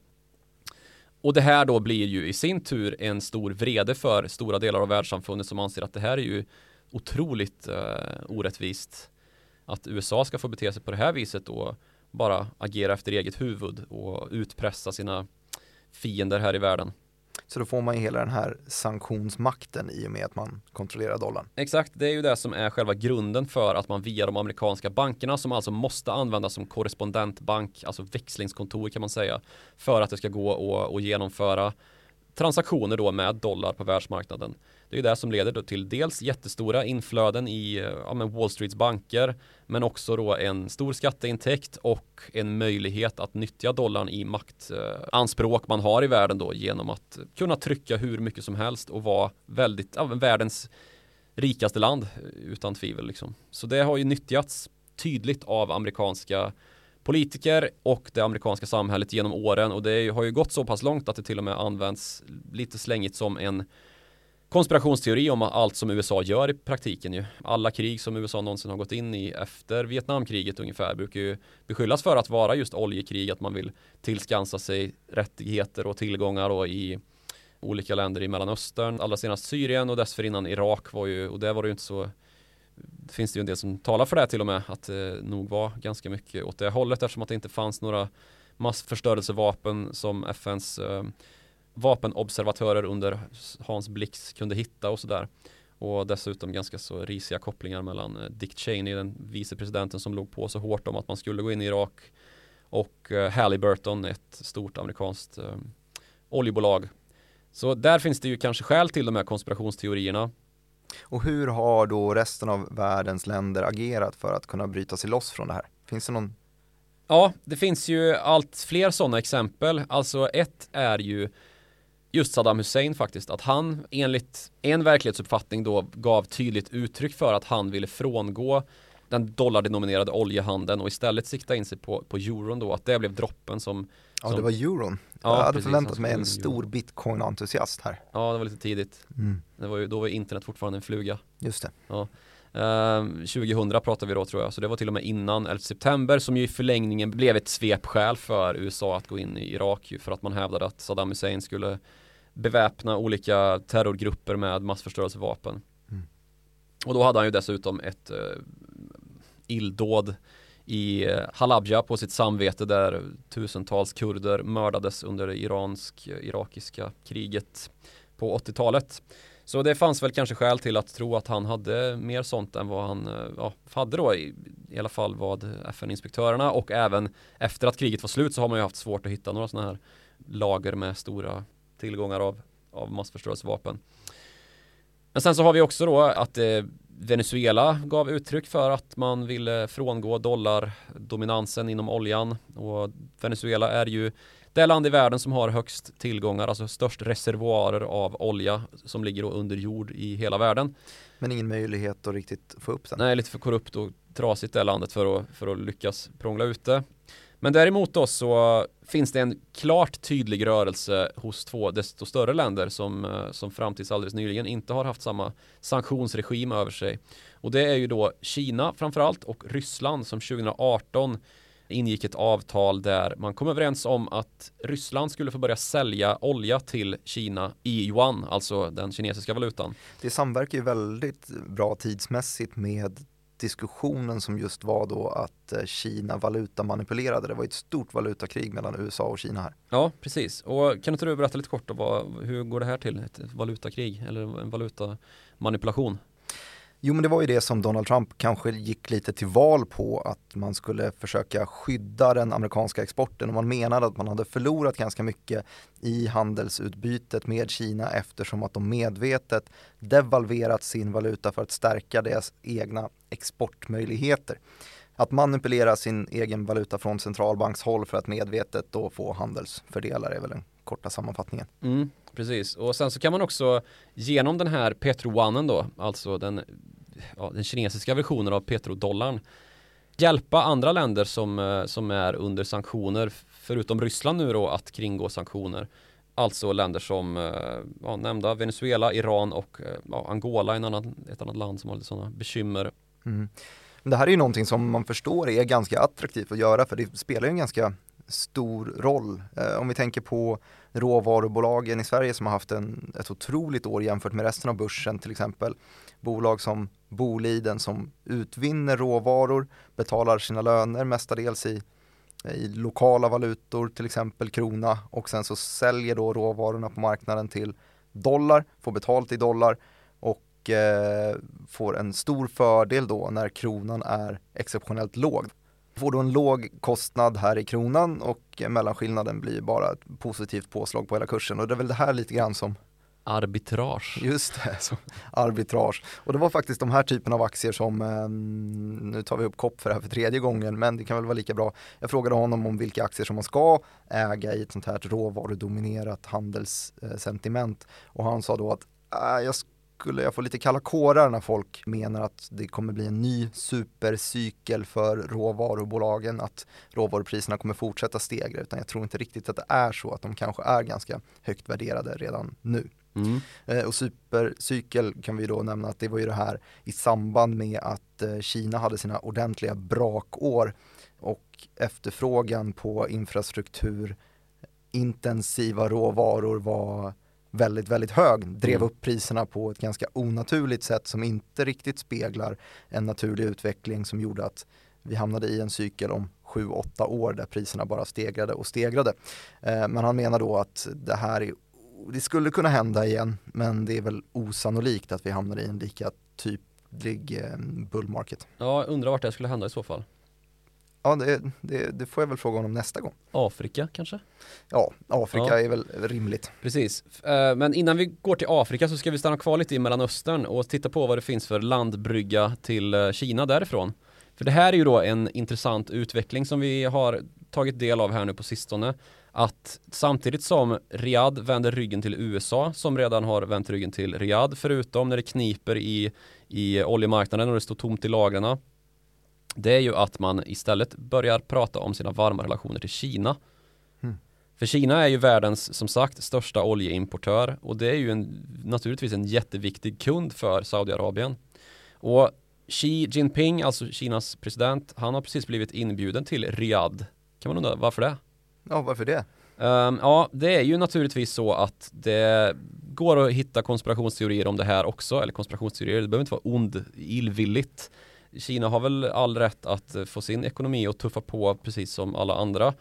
Och det här då blir ju i sin tur en stor vrede för stora delar av världssamfundet som anser att det här är ju otroligt eh, orättvist. Att USA ska få bete sig på det här viset och bara agera efter eget huvud och utpressa sina fiender här i världen. Så då får man ju hela den här sanktionsmakten i och med att man kontrollerar dollarn. Exakt, det är ju det som är själva grunden för att man via de amerikanska bankerna som alltså måste användas som korrespondentbank, alltså växlingskontor kan man säga, för att det ska gå att, att genomföra transaktioner då med dollar på världsmarknaden. Det är ju det som leder då till dels jättestora inflöden i ja, men Wall Streets banker men också då en stor skatteintäkt och en möjlighet att nyttja dollarn i maktanspråk man har i världen då genom att kunna trycka hur mycket som helst och vara väldigt, ja, världens rikaste land utan tvivel liksom. Så det har ju nyttjats tydligt av amerikanska politiker och det amerikanska samhället genom åren och det har ju gått så pass långt att det till och med används lite slängigt som en konspirationsteori om allt som USA gör i praktiken ju. Alla krig som USA någonsin har gått in i efter Vietnamkriget ungefär brukar ju beskyllas för att vara just oljekrig, att man vill tillskansa sig rättigheter och tillgångar då i olika länder i Mellanöstern. Allra senast Syrien och dessförinnan Irak var ju, och det var det ju inte så det finns det ju en del som talar för det till och med att det nog var ganska mycket åt det hållet eftersom att det inte fanns några massförstörelsevapen som FNs eh, vapenobservatörer under Hans Blix kunde hitta och sådär. Och dessutom ganska så risiga kopplingar mellan eh, Dick Cheney, den vicepresidenten som låg på så hårt om att man skulle gå in i Irak och eh, Halliburton, ett stort amerikanskt eh, oljebolag. Så där finns det ju kanske skäl till de här konspirationsteorierna. Och hur har då resten av världens länder agerat för att kunna bryta sig loss från det här? Finns det någon Ja, det finns ju allt fler sådana exempel. Alltså ett är ju just Saddam Hussein faktiskt, att han enligt en verklighetsuppfattning då gav tydligt uttryck för att han ville frångå den dollardenominerade oljehandeln och istället sikta in sig på, på euron då, att det blev droppen som Ja, som, det var euron. Ja, jag hade precis, förväntat mig en stor bitcoin-entusiast här. Ja, det var lite tidigt. Mm. Det var ju, då var internet fortfarande en fluga. Just det. Ja. Ehm, 2000 pratar vi då tror jag, så det var till och med innan 11 september som ju i förlängningen blev ett svepskäl för USA att gå in i Irak ju för att man hävdade att Saddam Hussein skulle beväpna olika terrorgrupper med massförstörelsevapen. Mm. Och då hade han ju dessutom ett eh, illdåd i eh, Halabja på sitt samvete där tusentals kurder mördades under det iransk-irakiska kriget på 80-talet. Så det fanns väl kanske skäl till att tro att han hade mer sånt än vad han eh, ja, hade då i, i alla fall vad FN-inspektörerna och även efter att kriget var slut så har man ju haft svårt att hitta några sådana här lager med stora tillgångar av, av massförstörelsevapen. Men sen så har vi också då att eh, Venezuela gav uttryck för att man ville frångå dollardominansen inom oljan och Venezuela är ju det land i världen som har högst tillgångar, alltså störst reservoarer av olja som ligger under jord i hela världen. Men ingen möjlighet att riktigt få upp den. Nej, lite för korrupt och trasigt det landet för att, för att lyckas prångla ut det. Men däremot då så finns det en klart tydlig rörelse hos två desto större länder som, eh, som fram tills alldeles nyligen inte har haft samma sanktionsregim över sig. Och det är ju då Kina framförallt och Ryssland som 2018 ingick ett avtal där man kom överens om att Ryssland skulle få börja sälja olja till Kina i yuan, alltså den kinesiska valutan. Det samverkar ju väldigt bra tidsmässigt med diskussionen som just var då att eh, Kina valutamanipulerade. Det var ett stort valutakrig mellan USA och Kina här. Ja, precis. Och kan inte du berätta lite kort om vad, hur går det här till? Ett valutakrig eller en valutamanipulation? Jo men det var ju det som Donald Trump kanske gick lite till val på att man skulle försöka skydda den amerikanska exporten och man menade att man hade förlorat ganska mycket i handelsutbytet med Kina eftersom att de medvetet devalverat sin valuta för att stärka deras egna exportmöjligheter. Att manipulera sin egen valuta från centralbankshåll för att medvetet då få handelsfördelar är väl den korta sammanfattningen. Mm, precis, och sen så kan man också genom den här petrowanen då, alltså den, ja, den kinesiska versionen av petrodollarn, hjälpa andra länder som, eh, som är under sanktioner, förutom Ryssland nu då, att kringgå sanktioner. Alltså länder som eh, ja, nämnda Venezuela, Iran och eh, ja, Angola, en annan, ett annat land som har lite sådana bekymmer. Mm. Men det här är ju någonting som man förstår är ganska attraktivt att göra för det spelar ju en ganska stor roll. Eh, om vi tänker på råvarubolagen i Sverige som har haft en, ett otroligt år jämfört med resten av börsen till exempel. Bolag som Boliden som utvinner råvaror, betalar sina löner mestadels i, i lokala valutor, till exempel krona och sen så säljer då råvarorna på marknaden till dollar, får betalt i dollar och eh, får en stor fördel då när kronan är exceptionellt låg. Får då en låg kostnad här i kronan och mellanskillnaden blir bara ett positivt påslag på hela kursen och det är väl det här lite grann som Arbitrage. Just det, som arbitrage. Och det var faktiskt de här typen av aktier som, eh, nu tar vi upp kopp för det här för tredje gången, men det kan väl vara lika bra. Jag frågade honom om vilka aktier som man ska äga i ett sånt här råvarudominerat handelssentiment och han sa då att äh, jag skulle jag få lite kalla kårar när folk menar att det kommer bli en ny supercykel för råvarubolagen, att råvarupriserna kommer fortsätta stegra, utan jag tror inte riktigt att det är så, att de kanske är ganska högt värderade redan nu. Mm. Eh, och supercykel kan vi då nämna att det var ju det här i samband med att eh, Kina hade sina ordentliga brakår och efterfrågan på infrastruktur intensiva råvaror var väldigt, väldigt hög, drev mm. upp priserna på ett ganska onaturligt sätt som inte riktigt speglar en naturlig utveckling som gjorde att vi hamnade i en cykel om 7-8 år där priserna bara stegrade och stegrade. Eh, men han menar då att det här är, det skulle kunna hända igen men det är väl osannolikt att vi hamnar i en lika tydlig eh, bullmarket. Ja, undrar vart det skulle hända i så fall. Ja, det, det, det, får jag väl fråga honom nästa gång. Afrika kanske? Ja, Afrika ja. är väl rimligt. Precis, eh, men innan vi går till Afrika så ska vi stanna kvar lite i Mellanöstern och titta på vad det finns för landbrygga till eh, Kina därifrån. För det här är ju då en intressant utveckling som vi har tagit del av här nu på sistone. Att samtidigt som Riyadh vänder ryggen till USA som redan har vänt ryggen till Riyadh förutom när det kniper i, i oljemarknaden och det står tomt i lagren det är ju att man istället börjar prata om sina varma relationer till Kina. Mm. För Kina är ju världens, som sagt, största oljeimportör och det är ju en, naturligtvis en jätteviktig kund för Saudiarabien. Och Xi Jinping, alltså Kinas president, han har precis blivit inbjuden till Riyadh. Kan man undra varför det? Ja, varför det? Um, ja, det är ju naturligtvis så att det går att hitta konspirationsteorier om det här också, eller konspirationsteorier, det behöver inte vara ond, illvilligt. Kina har väl all rätt att eh, få sin ekonomi att tuffa på precis som alla andra.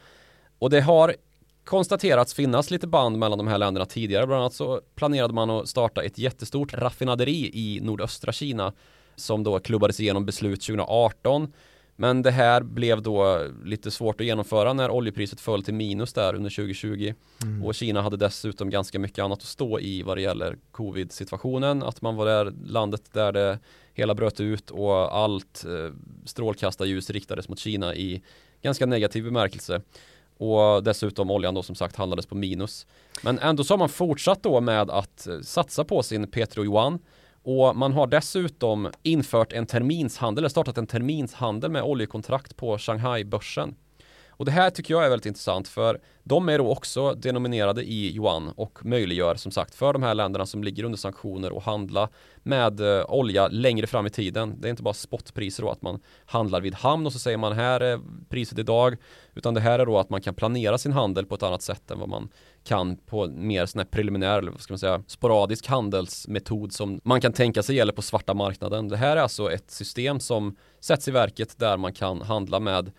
Och det har konstaterats finnas lite band mellan de här länderna tidigare. Bland annat så planerade man att starta ett jättestort raffinaderi i nordöstra Kina som då klubbades igenom beslut 2018. Men det här blev då lite svårt att genomföra när oljepriset föll till minus där under 2020. Mm. Och Kina hade dessutom ganska mycket annat att stå i vad det gäller covid-situationen. Att man var där landet där det hela bröt ut och allt eh, strålkastarljus riktades mot Kina i ganska negativ bemärkelse. Och dessutom oljan då som sagt handlades på minus. Men ändå så har man fortsatt då med att eh, satsa på sin Petro Yuan och man har dessutom infört en terminshandel, eller startat en terminshandel med oljekontrakt på Shanghai-börsen. Och det här tycker jag är väldigt intressant för de är då också denominerade i yuan och möjliggör som sagt för de här länderna som ligger under sanktioner att handla med eh, olja längre fram i tiden. Det är inte bara spotpriser då att man handlar vid hamn och så säger man här är priset idag utan det här är då att man kan planera sin handel på ett annat sätt än vad man kan på mer sån här preliminär, eller vad ska man säga, sporadisk handelsmetod som man kan tänka sig gäller på svarta marknaden. Det här är alltså ett system som sätts i verket där man kan handla med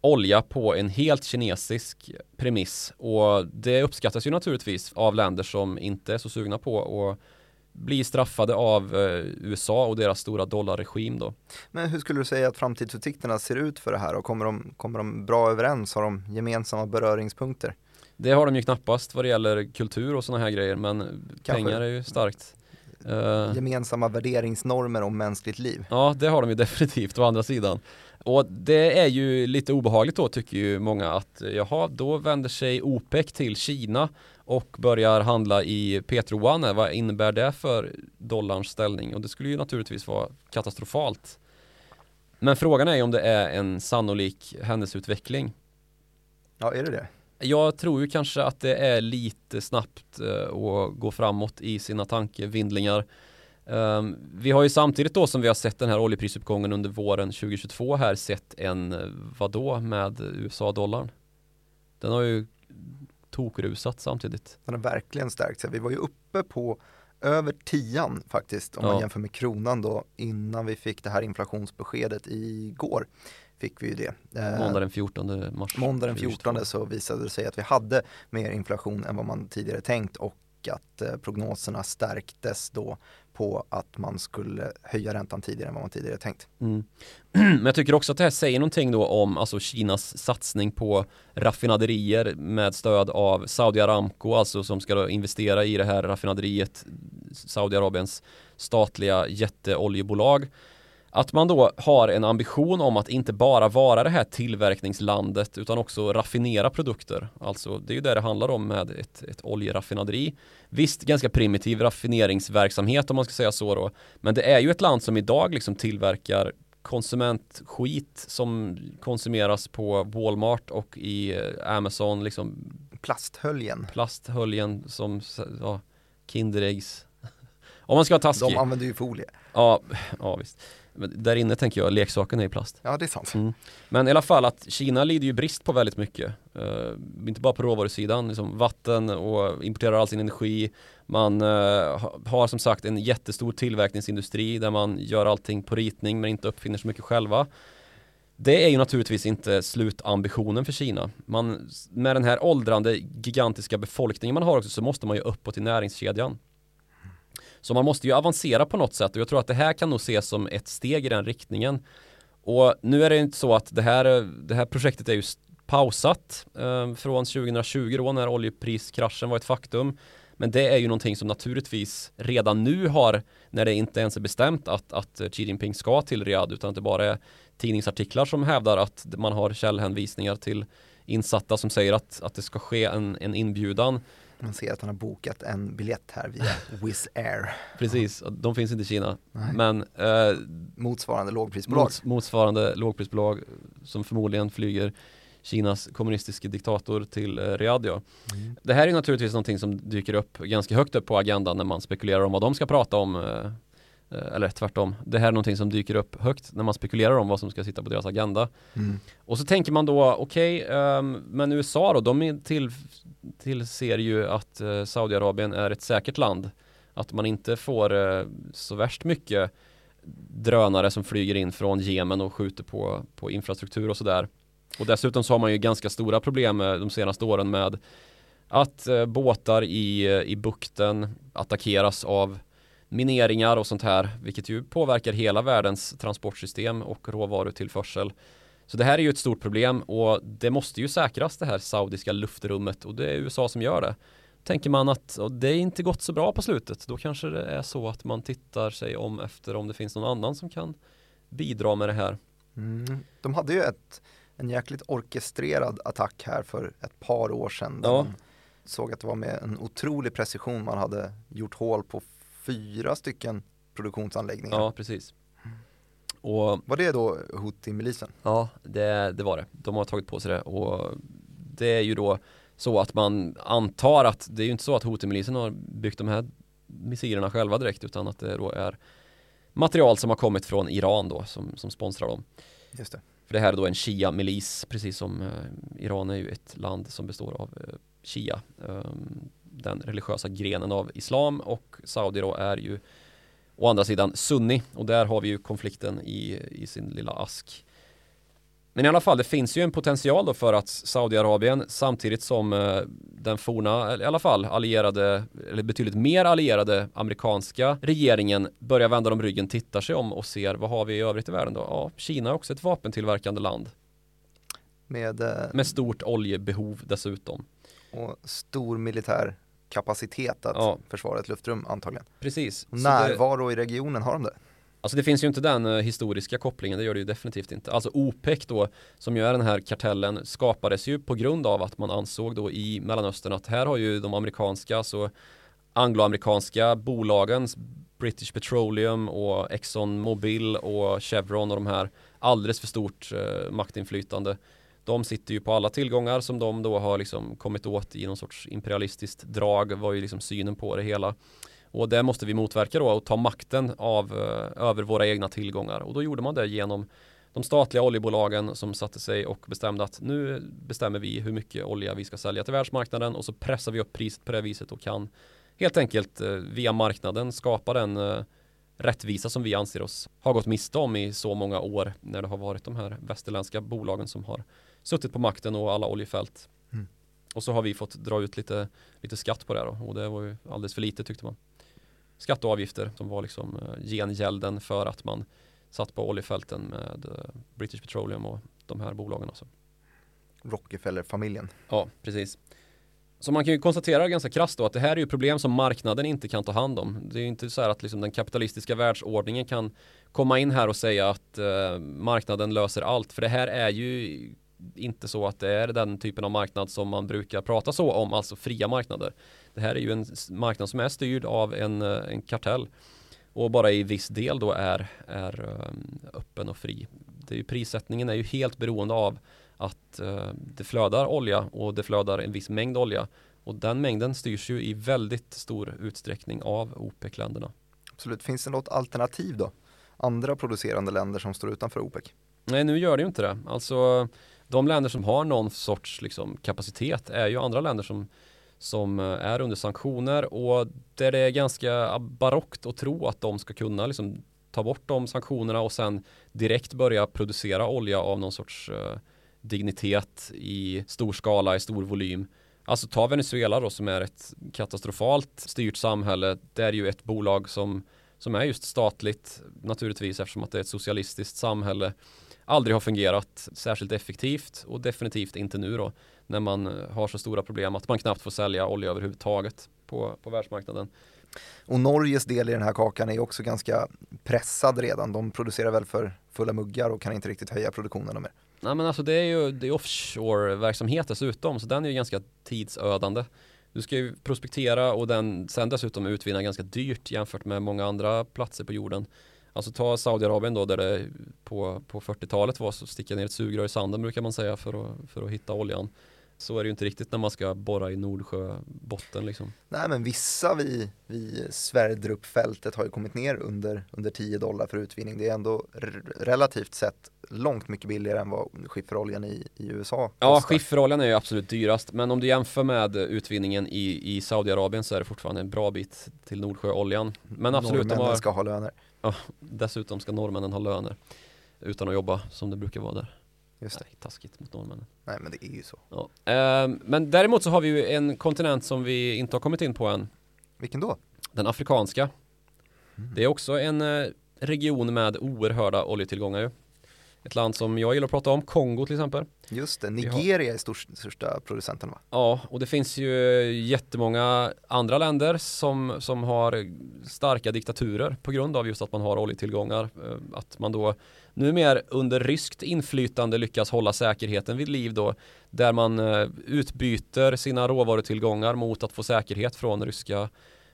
olja på en helt kinesisk premiss och det uppskattas ju naturligtvis av länder som inte är så sugna på att bli straffade av eh, USA och deras stora dollarregim då. Men hur skulle du säga att framtidsutsikterna ser ut för det här och kommer de, kommer de bra överens? Har de gemensamma beröringspunkter? Det har de ju knappast vad det gäller kultur och sådana här grejer men Kanske. pengar är ju starkt. Uh, gemensamma värderingsnormer om mänskligt liv. Ja, det har de ju definitivt å andra sidan. Och det är ju lite obehagligt då tycker ju många att jaha, då vänder sig OPEC till Kina och börjar handla i Petroane. Vad innebär det för dollarns ställning? Och det skulle ju naturligtvis vara katastrofalt. Men frågan är ju om det är en sannolik händelseutveckling. Ja, är det det? Jag tror ju kanske att det är lite snabbt uh, att gå framåt i sina tankevindlingar. Um, vi har ju samtidigt då som vi har sett den här oljeprisuppgången under våren 2022 här sett en eh, vadå med USA-dollarn? Den har ju tokrusat samtidigt. Den har verkligen stärkt sig. Vi var ju uppe på över tian faktiskt om ja. man jämför med kronan då innan vi fick det här inflationsbeskedet igår fick vi ju det. Eh, måndag den 14 mars. Måndag den 14 så visade det sig att vi hade mer inflation än vad man tidigare tänkt och att eh, prognoserna stärktes då på att man skulle höja räntan tidigare än vad man tidigare tänkt. Mm. Men jag tycker också att det här säger någonting då om alltså Kinas satsning på raffinaderier med stöd av Saudi Aramco, alltså som ska investera i det här raffinaderiet, Saudiarabiens statliga jätteoljebolag att man då har en ambition om att inte bara vara det här tillverkningslandet utan också raffinera produkter. Alltså det är ju det det handlar om med ett, ett oljeraffinaderi. Visst, ganska primitiv raffineringsverksamhet om man ska säga så då. Men det är ju ett land som idag liksom tillverkar konsumentskit som konsumeras på Walmart och i eh, Amazon liksom Plasthöljen Plasthöljen som ja, Kinderäggs Om man ska vara taskig De använder ju folie. Ja, ja visst Där inne tänker jag leksaken är i plast Ja, det är sant. Mm. Men i alla fall att Kina lider ju brist på väldigt mycket. Uh, inte bara på råvarusidan, liksom vatten och importerar all sin energi. Man uh, har som sagt en jättestor tillverkningsindustri där man gör allting på ritning men inte uppfinner så mycket själva. Det är ju naturligtvis inte slutambitionen för Kina. Man, med den här åldrande gigantiska befolkningen man har också så måste man ju uppåt i näringskedjan. Så man måste ju avancera på något sätt och jag tror att det här kan nog ses som ett steg i den riktningen. Och nu är det inte så att det här, det här projektet är ju pausat eh, från 2020 då när oljepriskraschen var ett faktum. Men det är ju någonting som naturligtvis redan nu har, när det inte ens är bestämt att, att Xi Jinping ska till Riyadh utan att det bara är tidningsartiklar som hävdar att man har källhänvisningar till insatta som säger att, att det ska ske en, en inbjudan. Man ser att han har bokat en biljett här via Wizz Air. Precis, de finns inte i Kina. Nej. Men eh, motsvarande lågprisbolag. Mots, motsvarande lågprisbolag som förmodligen flyger Kinas kommunistiska diktator till eh, Riyadh. Ja. Mm. Det här är naturligtvis någonting som dyker upp ganska högt upp på agendan när man spekulerar om vad de ska prata om. Eh, Eh, eller tvärtom, det här är någonting som dyker upp högt när man spekulerar om vad som ska sitta på deras agenda. Mm. Och så tänker man då, okej, okay, um, ehm, men USA då, de till, tillser ju att uh, Saudiarabien är ett säkert land. Att man inte får uh, så värst mycket drönare som flyger in från Jemen och skjuter på, på infrastruktur och sådär. Och dessutom så har man ju ganska stora problem de senaste åren med att uh, båtar i, i bukten attackeras av mineringar och sånt här, vilket ju påverkar hela världens transportsystem och råvarutillförsel. Så det här är ju ett stort problem och det måste ju säkras det här saudiska luftrummet och det är USA som gör det. Tänker man att det är inte gått så bra på slutet, då kanske det är så att man tittar sig om efter om det finns någon annan som kan bidra med det här. Mm. De hade ju ett, en jäkligt orkestrerad attack här för ett par år sedan. Ja. såg att det var med en otrolig precision man hade gjort hål på fyra stycken produktionsanläggningar. Ja, precis. Och, var det då Houthi-milisen? Ja, det, det var det. De har tagit på sig det och det är ju då så att man antar att det är ju inte så att Houthi-milisen har byggt de här missilerna själva direkt utan att det då är material som har kommit från Iran då som, som sponsrar dem. Just det. För det här är då en Shia-milis precis som eh, Iran är ju ett land som består av eh, Shia. Um, den religiösa grenen av islam och Saudi då är ju å andra sidan sunni och där har vi ju konflikten i, i sin lilla ask. Men i alla fall, det finns ju en potential då för att Saudiarabien samtidigt som eh, den forna, i alla fall allierade, eller betydligt mer allierade amerikanska regeringen börjar vända dem ryggen, tittar sig om och ser vad har vi i övrigt i världen då? Ja, Kina är också ett vapentillverkande land. Med, eh, med stort oljebehov dessutom. Och stor militär kapacitet att ja. försvara ett luftrum antagligen. Precis. Närvaro det... i regionen, har de det? Alltså det finns ju inte den uh, historiska kopplingen, det gör det ju definitivt inte. Alltså OPEC då, som ju är den här kartellen, skapades ju på grund av att man ansåg då i Mellanöstern att här har ju de amerikanska, alltså angloamerikanska bolagen, British Petroleum och Exxon Mobil och Chevron och de här alldeles för stort uh, maktinflytande de sitter ju på alla tillgångar som de då har liksom kommit åt i någon sorts imperialistiskt drag var ju liksom synen på det hela. Och det måste vi motverka då och ta makten av, eh, över våra egna tillgångar. Och då gjorde man det genom de statliga oljebolagen som satte sig och bestämde att nu bestämmer vi hur mycket olja vi ska sälja till världsmarknaden och så pressar vi upp priset på det viset och kan helt enkelt eh, via marknaden skapa den eh, rättvisa som vi anser oss ha gått miste om i så många år när det har varit de här västerländska bolagen som har suttit på makten och alla oljefält. Mm. Och så har vi fått dra ut lite, lite skatt på det då och det var ju alldeles för lite tyckte man. Skatt och avgifter som var liksom eh, gengälden för att man satt på oljefälten med eh, British Petroleum och de här bolagen också. Rockefeller-familjen. Ja, precis. Så man kan ju konstatera ganska krasst då att det här är ju problem som marknaden inte kan ta hand om. Det är ju inte så här att liksom den kapitalistiska världsordningen kan komma in här och säga att eh, marknaden löser allt. För det här är ju inte så att det är den typen av marknad som man brukar prata så om, alltså fria marknader. Det här är ju en marknad som är styrd av en, eh, en kartell och bara i viss del då är, är um, öppen och fri. Det är ju, prissättningen är ju helt beroende av att uh, det flödar olja och det flödar en viss mängd olja Och den mängden styrs ju i väldigt stor utsträckning av OPEC-länderna. Absolut, finns det något alternativ då? Andra producerande länder som står utanför OPEC? Nej, nu gör det ju inte det. Alltså de länder som har någon sorts liksom, kapacitet är ju andra länder som, som eh, är under sanktioner och där det är ganska ah, barockt att tro att de ska kunna liksom, ta bort de sanktionerna och sen direkt börja producera olja av någon sorts uh, dignitet i stor skala, i stor volym. Alltså ta Venezuela då som är ett katastrofalt styrt samhälle. Det är ju ett bolag som, som är just statligt naturligtvis eftersom att det är ett socialistiskt samhälle. Aldrig har fungerat särskilt effektivt och definitivt inte nu då när man har så stora problem att man knappt får sälja olja överhuvudtaget på, på världsmarknaden. Och Norges del i den här kakan är också ganska pressad redan. De producerar väl för fulla muggar och kan inte riktigt höja produktionen mer. Nej men alltså det är ju det är offshore-verksamhet dessutom så den är ju ganska tidsödande. Du ska ju prospektera och den sen dessutom utvinna ganska dyrt jämfört med många andra platser på jorden. Alltså ta Saudiarabien då där det på, på 40-talet var så sticka ner ett sugrör i sanden brukar man säga för att, för att hitta oljan. Så är det ju inte riktigt när man ska borra i Nordsjöbotten liksom. Nej men vissa vid, vid Sverdrup-fältet har ju kommit ner under, under 10 dollar för utvinning. Det är ändå relativt sett långt mycket billigare än vad skifferoljan i, i USA kostar. Ja, skifferoljan är ju absolut dyrast. Men om du jämför med utvinningen i, i Saudiarabien så är det fortfarande en bra bit till Nordsjöoljan. Men absolut, Norrmännen de har... ska ha löner. Ja, dessutom ska norrmännen ha löner utan att jobba som det brukar vara där. Just det. Nej, taskigt mot norrmännen. Nej, men det är ju så. Ja. Eh, men däremot så har vi ju en kontinent som vi inte har kommit in på än. Vilken då? Den afrikanska. Mm. Det är också en eh, region med oerhörda oljetillgångar ju. Ett land som jag gillar att prata om, Kongo till exempel. Just det, Nigeria är största, största producenten va? Ja, och det finns ju jättemånga andra länder som, som har starka diktaturer på grund av just att man har oljetillgångar. Eh, att man då numera under ryskt inflytande lyckas hålla säkerheten vid liv då där man eh, utbyter sina råvarutillgångar mot att få säkerhet från ryska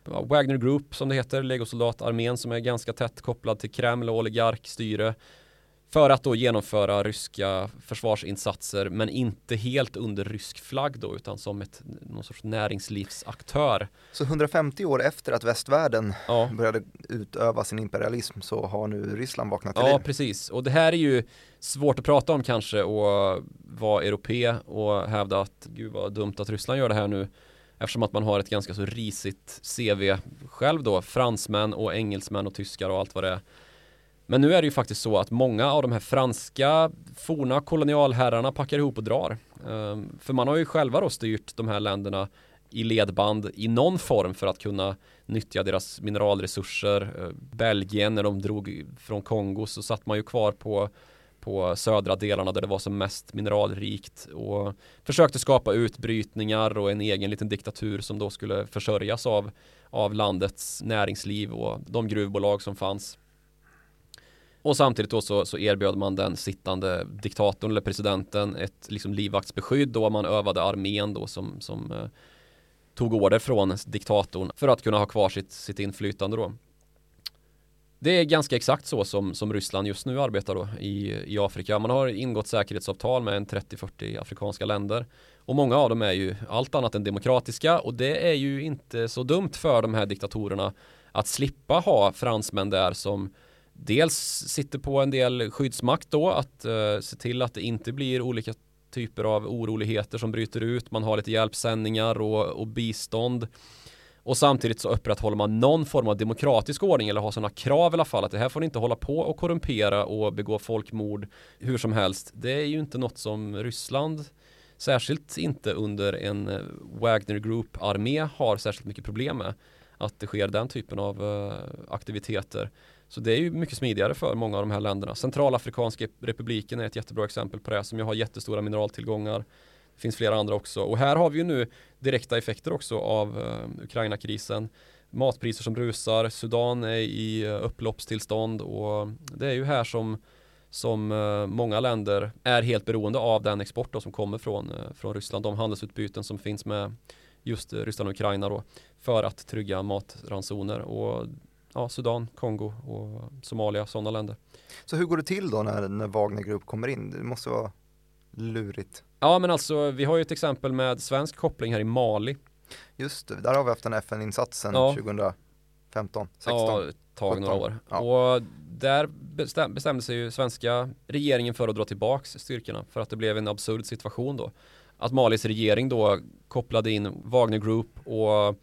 Wagner Group som det heter, legosoldatarmén som är ganska tätt kopplad till Kreml och oligarkstyre för att då genomföra ryska försvarsinsatser men inte helt under rysk flagg då utan som ett, någon sorts näringslivsaktör. Så 150 år efter att västvärlden ja. började utöva sin imperialism så har nu Ryssland vaknat till Ja liv. precis och det här är ju svårt att prata om kanske och vara europé och hävda att gud vad dumt att Ryssland gör det här nu eftersom att man har ett ganska så risigt CV själv då fransmän och engelsmän och tyskar och allt vad det är men nu är det ju faktiskt så att många av de här franska forna kolonialherrarna packar ihop och drar. Ehm, för man har ju själva då styrt de här länderna i ledband i någon form för att kunna nyttja deras mineralresurser. Ehm, Belgien när de drog från Kongo så satt man ju kvar på på södra delarna där det var som mest mineralrikt och försökte skapa utbrytningar och en egen liten diktatur som då skulle försörjas av, av landets näringsliv och de gruvbolag som fanns. Och samtidigt då så, så erbjöd man den sittande diktatorn eller presidenten ett liksom livvaktsbeskydd och man övade armén då som, som eh, tog order från diktatorn för att kunna ha kvar sitt, sitt inflytande då. Det är ganska exakt så som, som Ryssland just nu arbetar då i, i Afrika. Man har ingått säkerhetsavtal med en 30-40 afrikanska länder och många av dem är ju allt annat än demokratiska och det är ju inte så dumt för de här diktatorerna att slippa ha fransmän där som dels sitter på en del skyddsmakt då att eh, se till att det inte blir olika typer av oroligheter som bryter ut. Man har lite hjälpsändningar och, och bistånd. Och samtidigt så upprätthåller man någon form av demokratisk ordning eller har sådana krav i alla fall att det här får inte hålla på och korrumpera och begå folkmord hur som helst. Det är ju inte något som Ryssland särskilt inte under en eh, Wagner Group-armé har särskilt mycket problem med. Att det sker den typen av eh, aktiviteter. Så det är ju mycket smidigare för många av de här länderna. Centralafrikanska republiken är ett jättebra exempel på det som ju har jättestora mineraltillgångar. Det finns flera andra också och här har vi ju nu direkta effekter också av eh, Ukraina-krisen. Matpriser som rusar, Sudan är i eh, upploppstillstånd och det är ju här som som eh, många länder är helt beroende av den export då, som kommer från, eh, från Ryssland. De handelsutbyten som finns med just Ryssland och Ukraina då för att trygga matransoner och ja, Sudan, Kongo och Somalia, sådana länder. Så hur går det till då när, när Wagner Group kommer in? Det måste vara lurigt. Ja, men alltså vi har ju ett exempel med svensk koppling här i Mali. Just det, där har vi haft en FN-insats sedan Ja. 2015, 16. Ja, tag, några 17. år. Ja. Och där bestäm, bestämde sig ju svenska regeringen för att dra tillbaks styrkorna för att det blev en absurd situation då. Att Malis regering då kopplade in Wagner Group och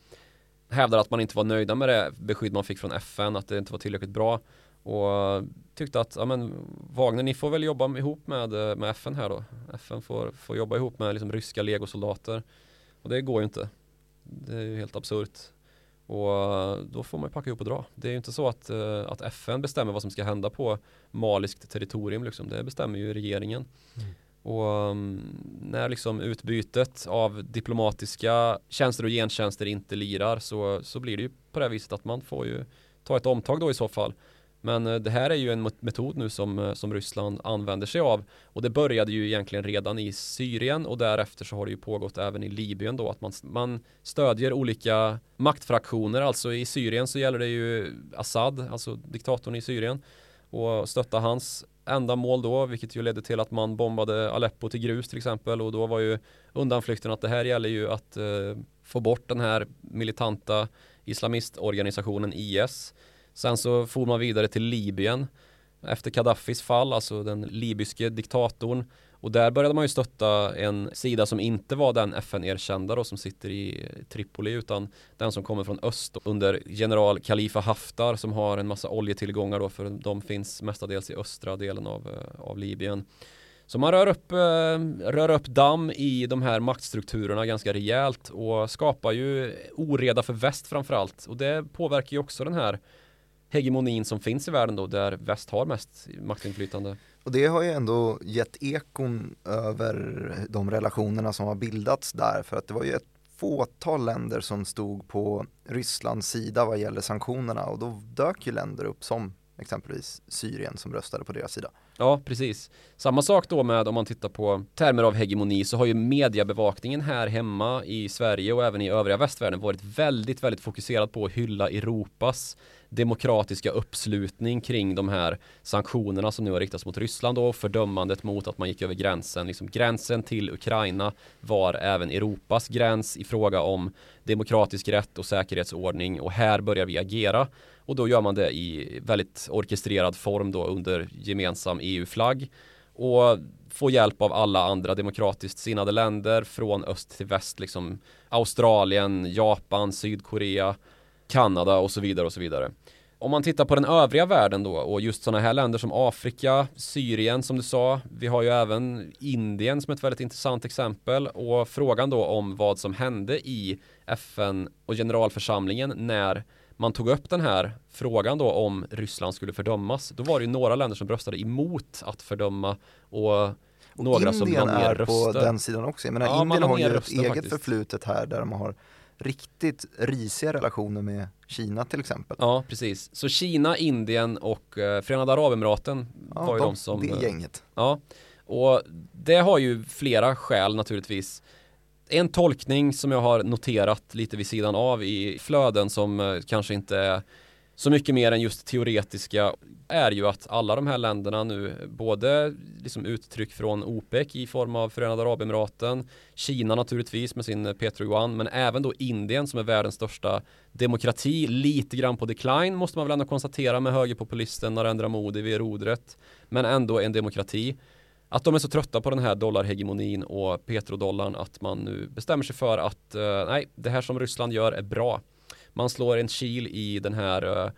hävdade att man inte var nöjda med det beskydd man fick från FN, att det inte var tillräckligt bra och tyckte att ja, men, Wagner, ni får väl jobba ihop med, eh, med FN här då. FN får, får jobba ihop med liksom, ryska legosoldater och det går ju inte. Det är ju helt absurt. Och eh, då får man ju packa ihop och dra. Det är ju inte så att, eh, att FN bestämmer vad som ska hända på maliskt territorium. Liksom. Det bestämmer ju regeringen. Mm. Och mm, när liksom utbytet av diplomatiska tjänster och gentjänster inte lirar så, så blir det ju på det här viset att man får ju ta ett omtag då i så fall. Men eh, det här är ju en metod nu som, eh, som Ryssland använder sig av och det började ju egentligen redan i Syrien och därefter så har det ju pågått även i Libyen då att man, man stödjer olika maktfraktioner. Alltså i Syrien så gäller det ju Assad, alltså diktatorn i Syrien och stötta hans ändamål då, vilket ju ledde till att man bombade Aleppo till grus till exempel och då var ju undanflykten att det här gäller ju att eh, få bort den här militanta islamistorganisationen IS. Sen så for man vidare till Libyen efter Gaddafis fall, alltså den libyske diktatorn. Och där började man ju stötta en sida som inte var den FN-erkända då som sitter i eh, Tripoli utan den som kommer från öst under general Khalifa Haftar som har en massa oljetillgångar då för de finns mestadels i östra delen av, eh, av Libyen. Så man rör upp, eh, rör upp damm i de här maktstrukturerna ganska rejält och skapar ju oreda för väst framförallt. Och det påverkar ju också den här hegemonin som finns i världen då där väst har mest maktinflytande. Och det har ju ändå gett ekon över de relationerna som har bildats där för att det var ju ett fåtal länder som stod på Rysslands sida vad gäller sanktionerna och då dök ju länder upp som exempelvis Syrien som röstade på deras sida. Ja, precis. Samma sak då med om man tittar på termer av hegemoni så har ju mediebevakningen här hemma i Sverige och även i övriga västvärlden varit väldigt, väldigt fokuserad på att hylla Europas demokratiska uppslutning kring de här sanktionerna som nu har riktats mot Ryssland och fördömandet mot att man gick över gränsen. Liksom gränsen till Ukraina var även Europas gräns i fråga om demokratisk rätt och säkerhetsordning och här börjar vi agera. Och då gör man det i väldigt orkestrerad form då under gemensam EU-flagg och får hjälp av alla andra demokratiskt sinnade länder från öst till väst, liksom Australien, Japan, Sydkorea, Kanada och så vidare och så vidare. Om man tittar på den övriga världen då och just sådana här länder som Afrika, Syrien som du sa. Vi har ju även Indien som ett väldigt intressant exempel och frågan då om vad som hände i FN och generalförsamlingen när man tog upp den här frågan då om Ryssland skulle fördömas. Då var det ju några länder som röstade emot att fördöma och, Och några som Indien ner är på den sidan också. Jag menar Ja, Indien la har ju ett eget faktiskt. förflutet här där de har riktigt risiga relationer med Kina till exempel. Ja, precis. Så Kina, Indien och eh, Förenade Arabemiraten Ja, var ju de, som... det eh, gänget. Ja, och det har ju flera skäl naturligtvis. En tolkning som jag har noterat lite vid sidan av i flöden som eh, kanske inte är så mycket mer än just teoretiska är ju att alla de här länderna nu både liksom uttryck från OPEC i form av Förenade Arabemiraten, Kina naturligtvis med sin Petro Yuan, men även då Indien som är världens största demokrati, lite grann på decline måste man väl ändå konstatera med högerpopulisten Narendra Modi vid rodret, men ändå en demokrati. Att de är så trötta på den här dollarhegemonin och petrodollarn att man nu bestämmer sig för att eh, nej, det här som Ryssland gör är bra. Man slår en kil i den här eh,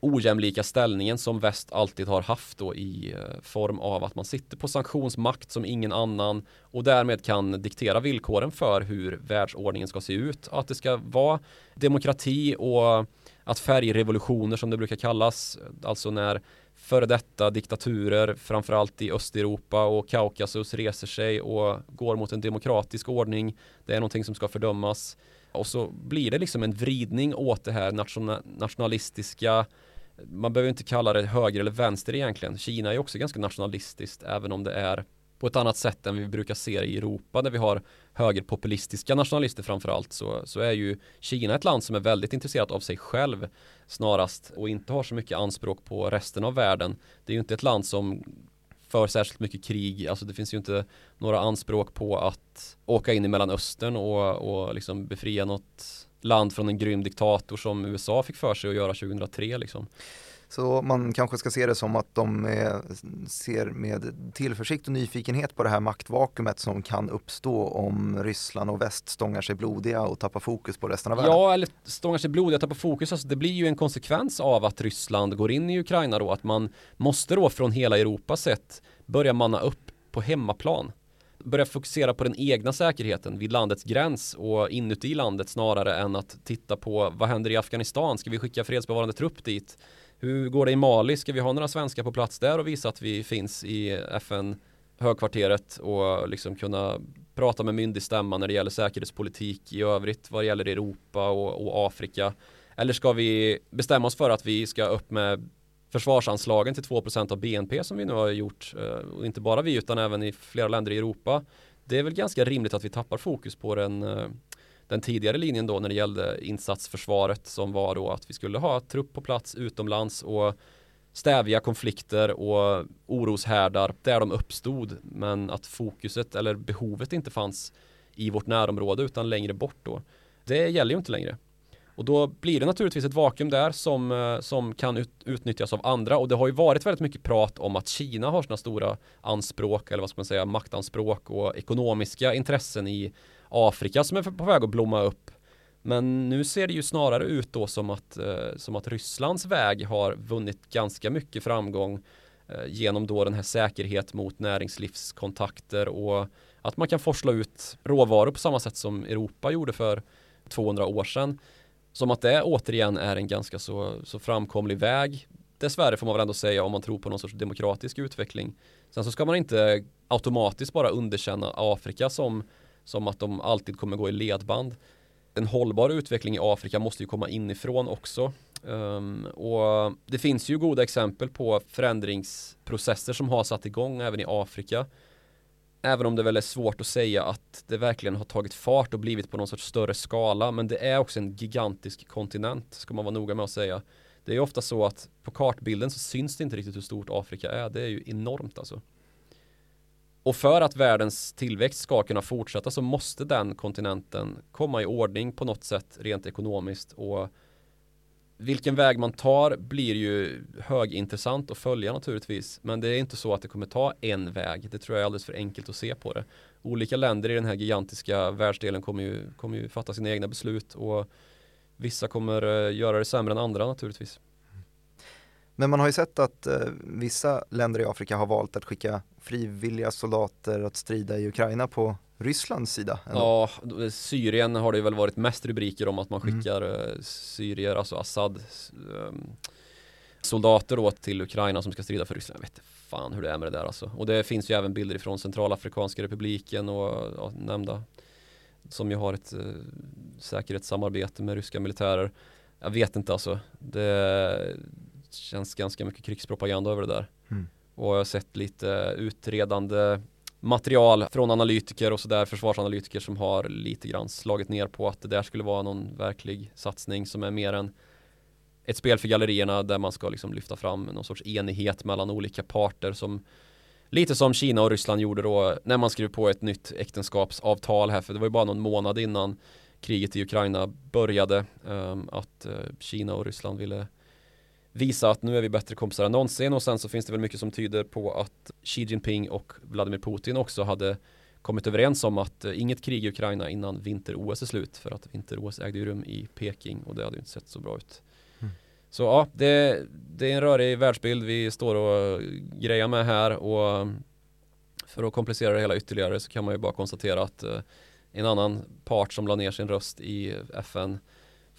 ojämlika ställningen som väst alltid har haft då i eh, form av att man sitter på sanktionsmakt som ingen annan och därmed kan diktera villkoren för hur världsordningen ska se ut. Att det ska vara demokrati och att färgrevolutioner som det brukar kallas, alltså när före detta diktaturer, framförallt i Östeuropa och Kaukasus reser sig och går mot en demokratisk ordning. Det är någonting som ska fördömas. Och så blir det liksom en vridning åt det här nationalistiska man behöver inte kalla det höger eller vänster egentligen. Kina är också ganska nationalistiskt även om det är på ett annat sätt än vi brukar se i Europa där vi har högerpopulistiska nationalister framförallt så, så är ju Kina ett land som är väldigt intresserat av sig själv snarast och inte har så mycket anspråk på resten av världen. Det är ju inte ett land som för särskilt mycket krig. Alltså det finns ju inte några anspråk på att åka in i Mellanöstern och, och liksom befria något land från en grym diktator som USA fick för sig att göra 2003 liksom. Så man kanske ska se det som att de ser med tillförsikt och nyfikenhet på det här maktvakuumet som kan uppstå om Ryssland och väst stångar sig blodiga och tappar fokus på resten av världen. Ja, eller stångar sig blodiga och tappar fokus. Alltså, det blir ju en konsekvens av att Ryssland går in i Ukraina då, att man måste då från hela Europa sett börja manna upp på hemmaplan börja fokusera på den egna säkerheten vid landets gräns och inuti landet snarare än att titta på vad händer i Afghanistan? Ska vi skicka fredsbevarande trupp dit? Hur går det i Mali? Ska vi ha några svenskar på plats där och visa att vi finns i FN högkvarteret och liksom kunna prata med myndig stämma när det gäller säkerhetspolitik i övrigt vad det gäller Europa och, och Afrika? Eller ska vi bestämma oss för att vi ska upp med försvarsanslagen till 2% av BNP som vi nu har gjort eh, och inte bara vi utan även i flera länder i Europa. Det är väl ganska rimligt att vi tappar fokus på den eh, den tidigare linjen då när det gällde insatsförsvaret som var då att vi skulle ha trupp på plats utomlands och stävja konflikter och oroshärdar där de uppstod men att fokuset eller behovet inte fanns i vårt närområde utan längre bort då. Det gäller ju inte längre. Och då blir det naturligtvis ett vakuum där som, eh, som kan ut, utnyttjas av andra och det har ju varit väldigt mycket prat om att Kina har sina stora anspråk eller vad ska man säga maktanspråk och ekonomiska intressen i Afrika som är på väg att blomma upp. Men nu ser det ju snarare ut då som att, eh, som att Rysslands väg har vunnit ganska mycket framgång eh, genom då den här säkerhet mot näringslivskontakter och att man kan forsla ut råvaror på samma sätt som Europa gjorde för 200 år sedan. Som att det återigen är en ganska så, så framkomlig väg. Dessvärre får man väl ändå säga om man tror på någon sorts demokratisk utveckling. Sen så ska man inte automatiskt bara underkänna Afrika som som att de alltid kommer gå i ledband. En hållbar utveckling i Afrika måste ju komma inifrån också. Um, och det finns ju goda exempel på förändringsprocesser som har satt igång även i Afrika. Även om det väl är svårt att säga att det verkligen har tagit fart och blivit på någon sorts större skala. Men det är också en gigantisk kontinent, ska man vara noga med att säga. Det är ofta så att på kartbilden så syns det inte riktigt hur stort Afrika är. Det är ju enormt alltså. Och för att världens tillväxt ska kunna fortsätta så måste den kontinenten komma i ordning på något sätt rent ekonomiskt och vilken väg man tar blir ju högintressant att följa naturligtvis. Men det är inte så att det kommer ta en väg. Det tror jag är alldeles för enkelt att se på det. Olika länder i den här gigantiska världsdelen kommer ju, kommer ju fatta sina egna beslut och vissa kommer eh, göra det sämre än andra naturligtvis. Men man har ju sett att eh, vissa länder i Afrika har valt att skicka frivilliga soldater att strida i Ukraina på Rysslands sida? Ändå. Ja, Syrien har det väl varit mest rubriker om att man mm. skickar mm. syrier, alltså Assad um, soldater då till Ukraina som ska strida för Ryssland. Jag vet fan hur det är med det där alltså. Och det finns ju även bilder ifrån Centralafrikanska republiken och ja, nämnda som ju har ett uh, säkerhetssamarbete med ryska militärer. Jag vet inte alltså. Det känns ganska mycket krigspropaganda över det där. Mm. Och jag har sett lite utredande material från analytiker och sådär, försvarsanalytiker som har lite grann slagit ner på att det där skulle vara någon verklig satsning som är mer än ett spel för gallerierna där man ska liksom lyfta fram någon sorts enighet mellan olika parter som lite som Kina och Ryssland gjorde då när man skrev på ett nytt äktenskapsavtal här för det var ju bara någon månad innan kriget i Ukraina började um, att uh, Kina och Ryssland ville visa att nu är vi bättre kompisar än någonsin och sen så finns det väl mycket som tyder på att Xi Jinping och Vladimir Putin också hade kommit överens om att eh, inget krig i Ukraina innan vinter-OS är slut för att vinter-OS ägde ju rum i Peking och det hade ju inte sett så bra ut. Mm. Så ja, det, det, är en rörig världsbild vi står och grejar med här och för att komplicera det hela ytterligare så kan man ju bara konstatera att eh, en annan part som la ner sin röst i FN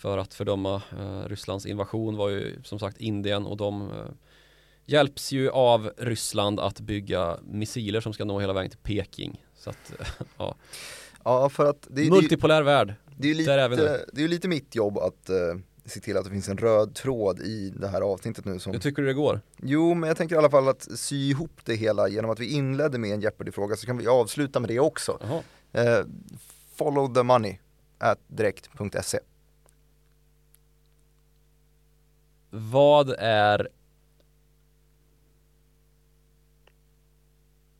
för att fördöma eh, Rysslands invasion var ju som sagt Indien och de eh, hjälps ju av Ryssland att bygga missiler som ska nå hela vägen till Peking. Så att, ja. ja, för att det, Multipolär det, värld. Det är, lite, det är lite mitt jobb att uh, se till att det finns en röd tråd i det här avsnittet nu. Som... Hur tycker du det går? Jo, men jag tänker i alla fall att sy ihop det hela genom att vi inledde med en Jeopardy-fråga så kan vi avsluta med det också. Uh, follow the money at direkt.se Vad är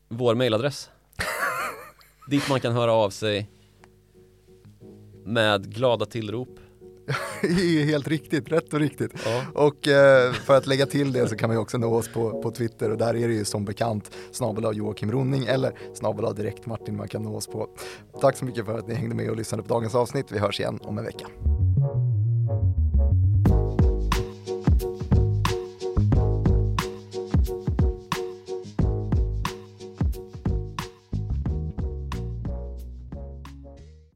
vår mailadress. dit man kan höra av sig med glada tillrop. Det är helt riktigt, rätt och riktigt. Ja. Och eh, för att lägga till det så kan man ju också nå oss på, på Twitter och där är det ju som bekant snabel av Joakim Ronning eller snabel av direkt Martin man kan nå oss på. Tack så mycket för att ni hängde med och lyssnade på dagens avsnitt. Vi hörs igen om en vecka.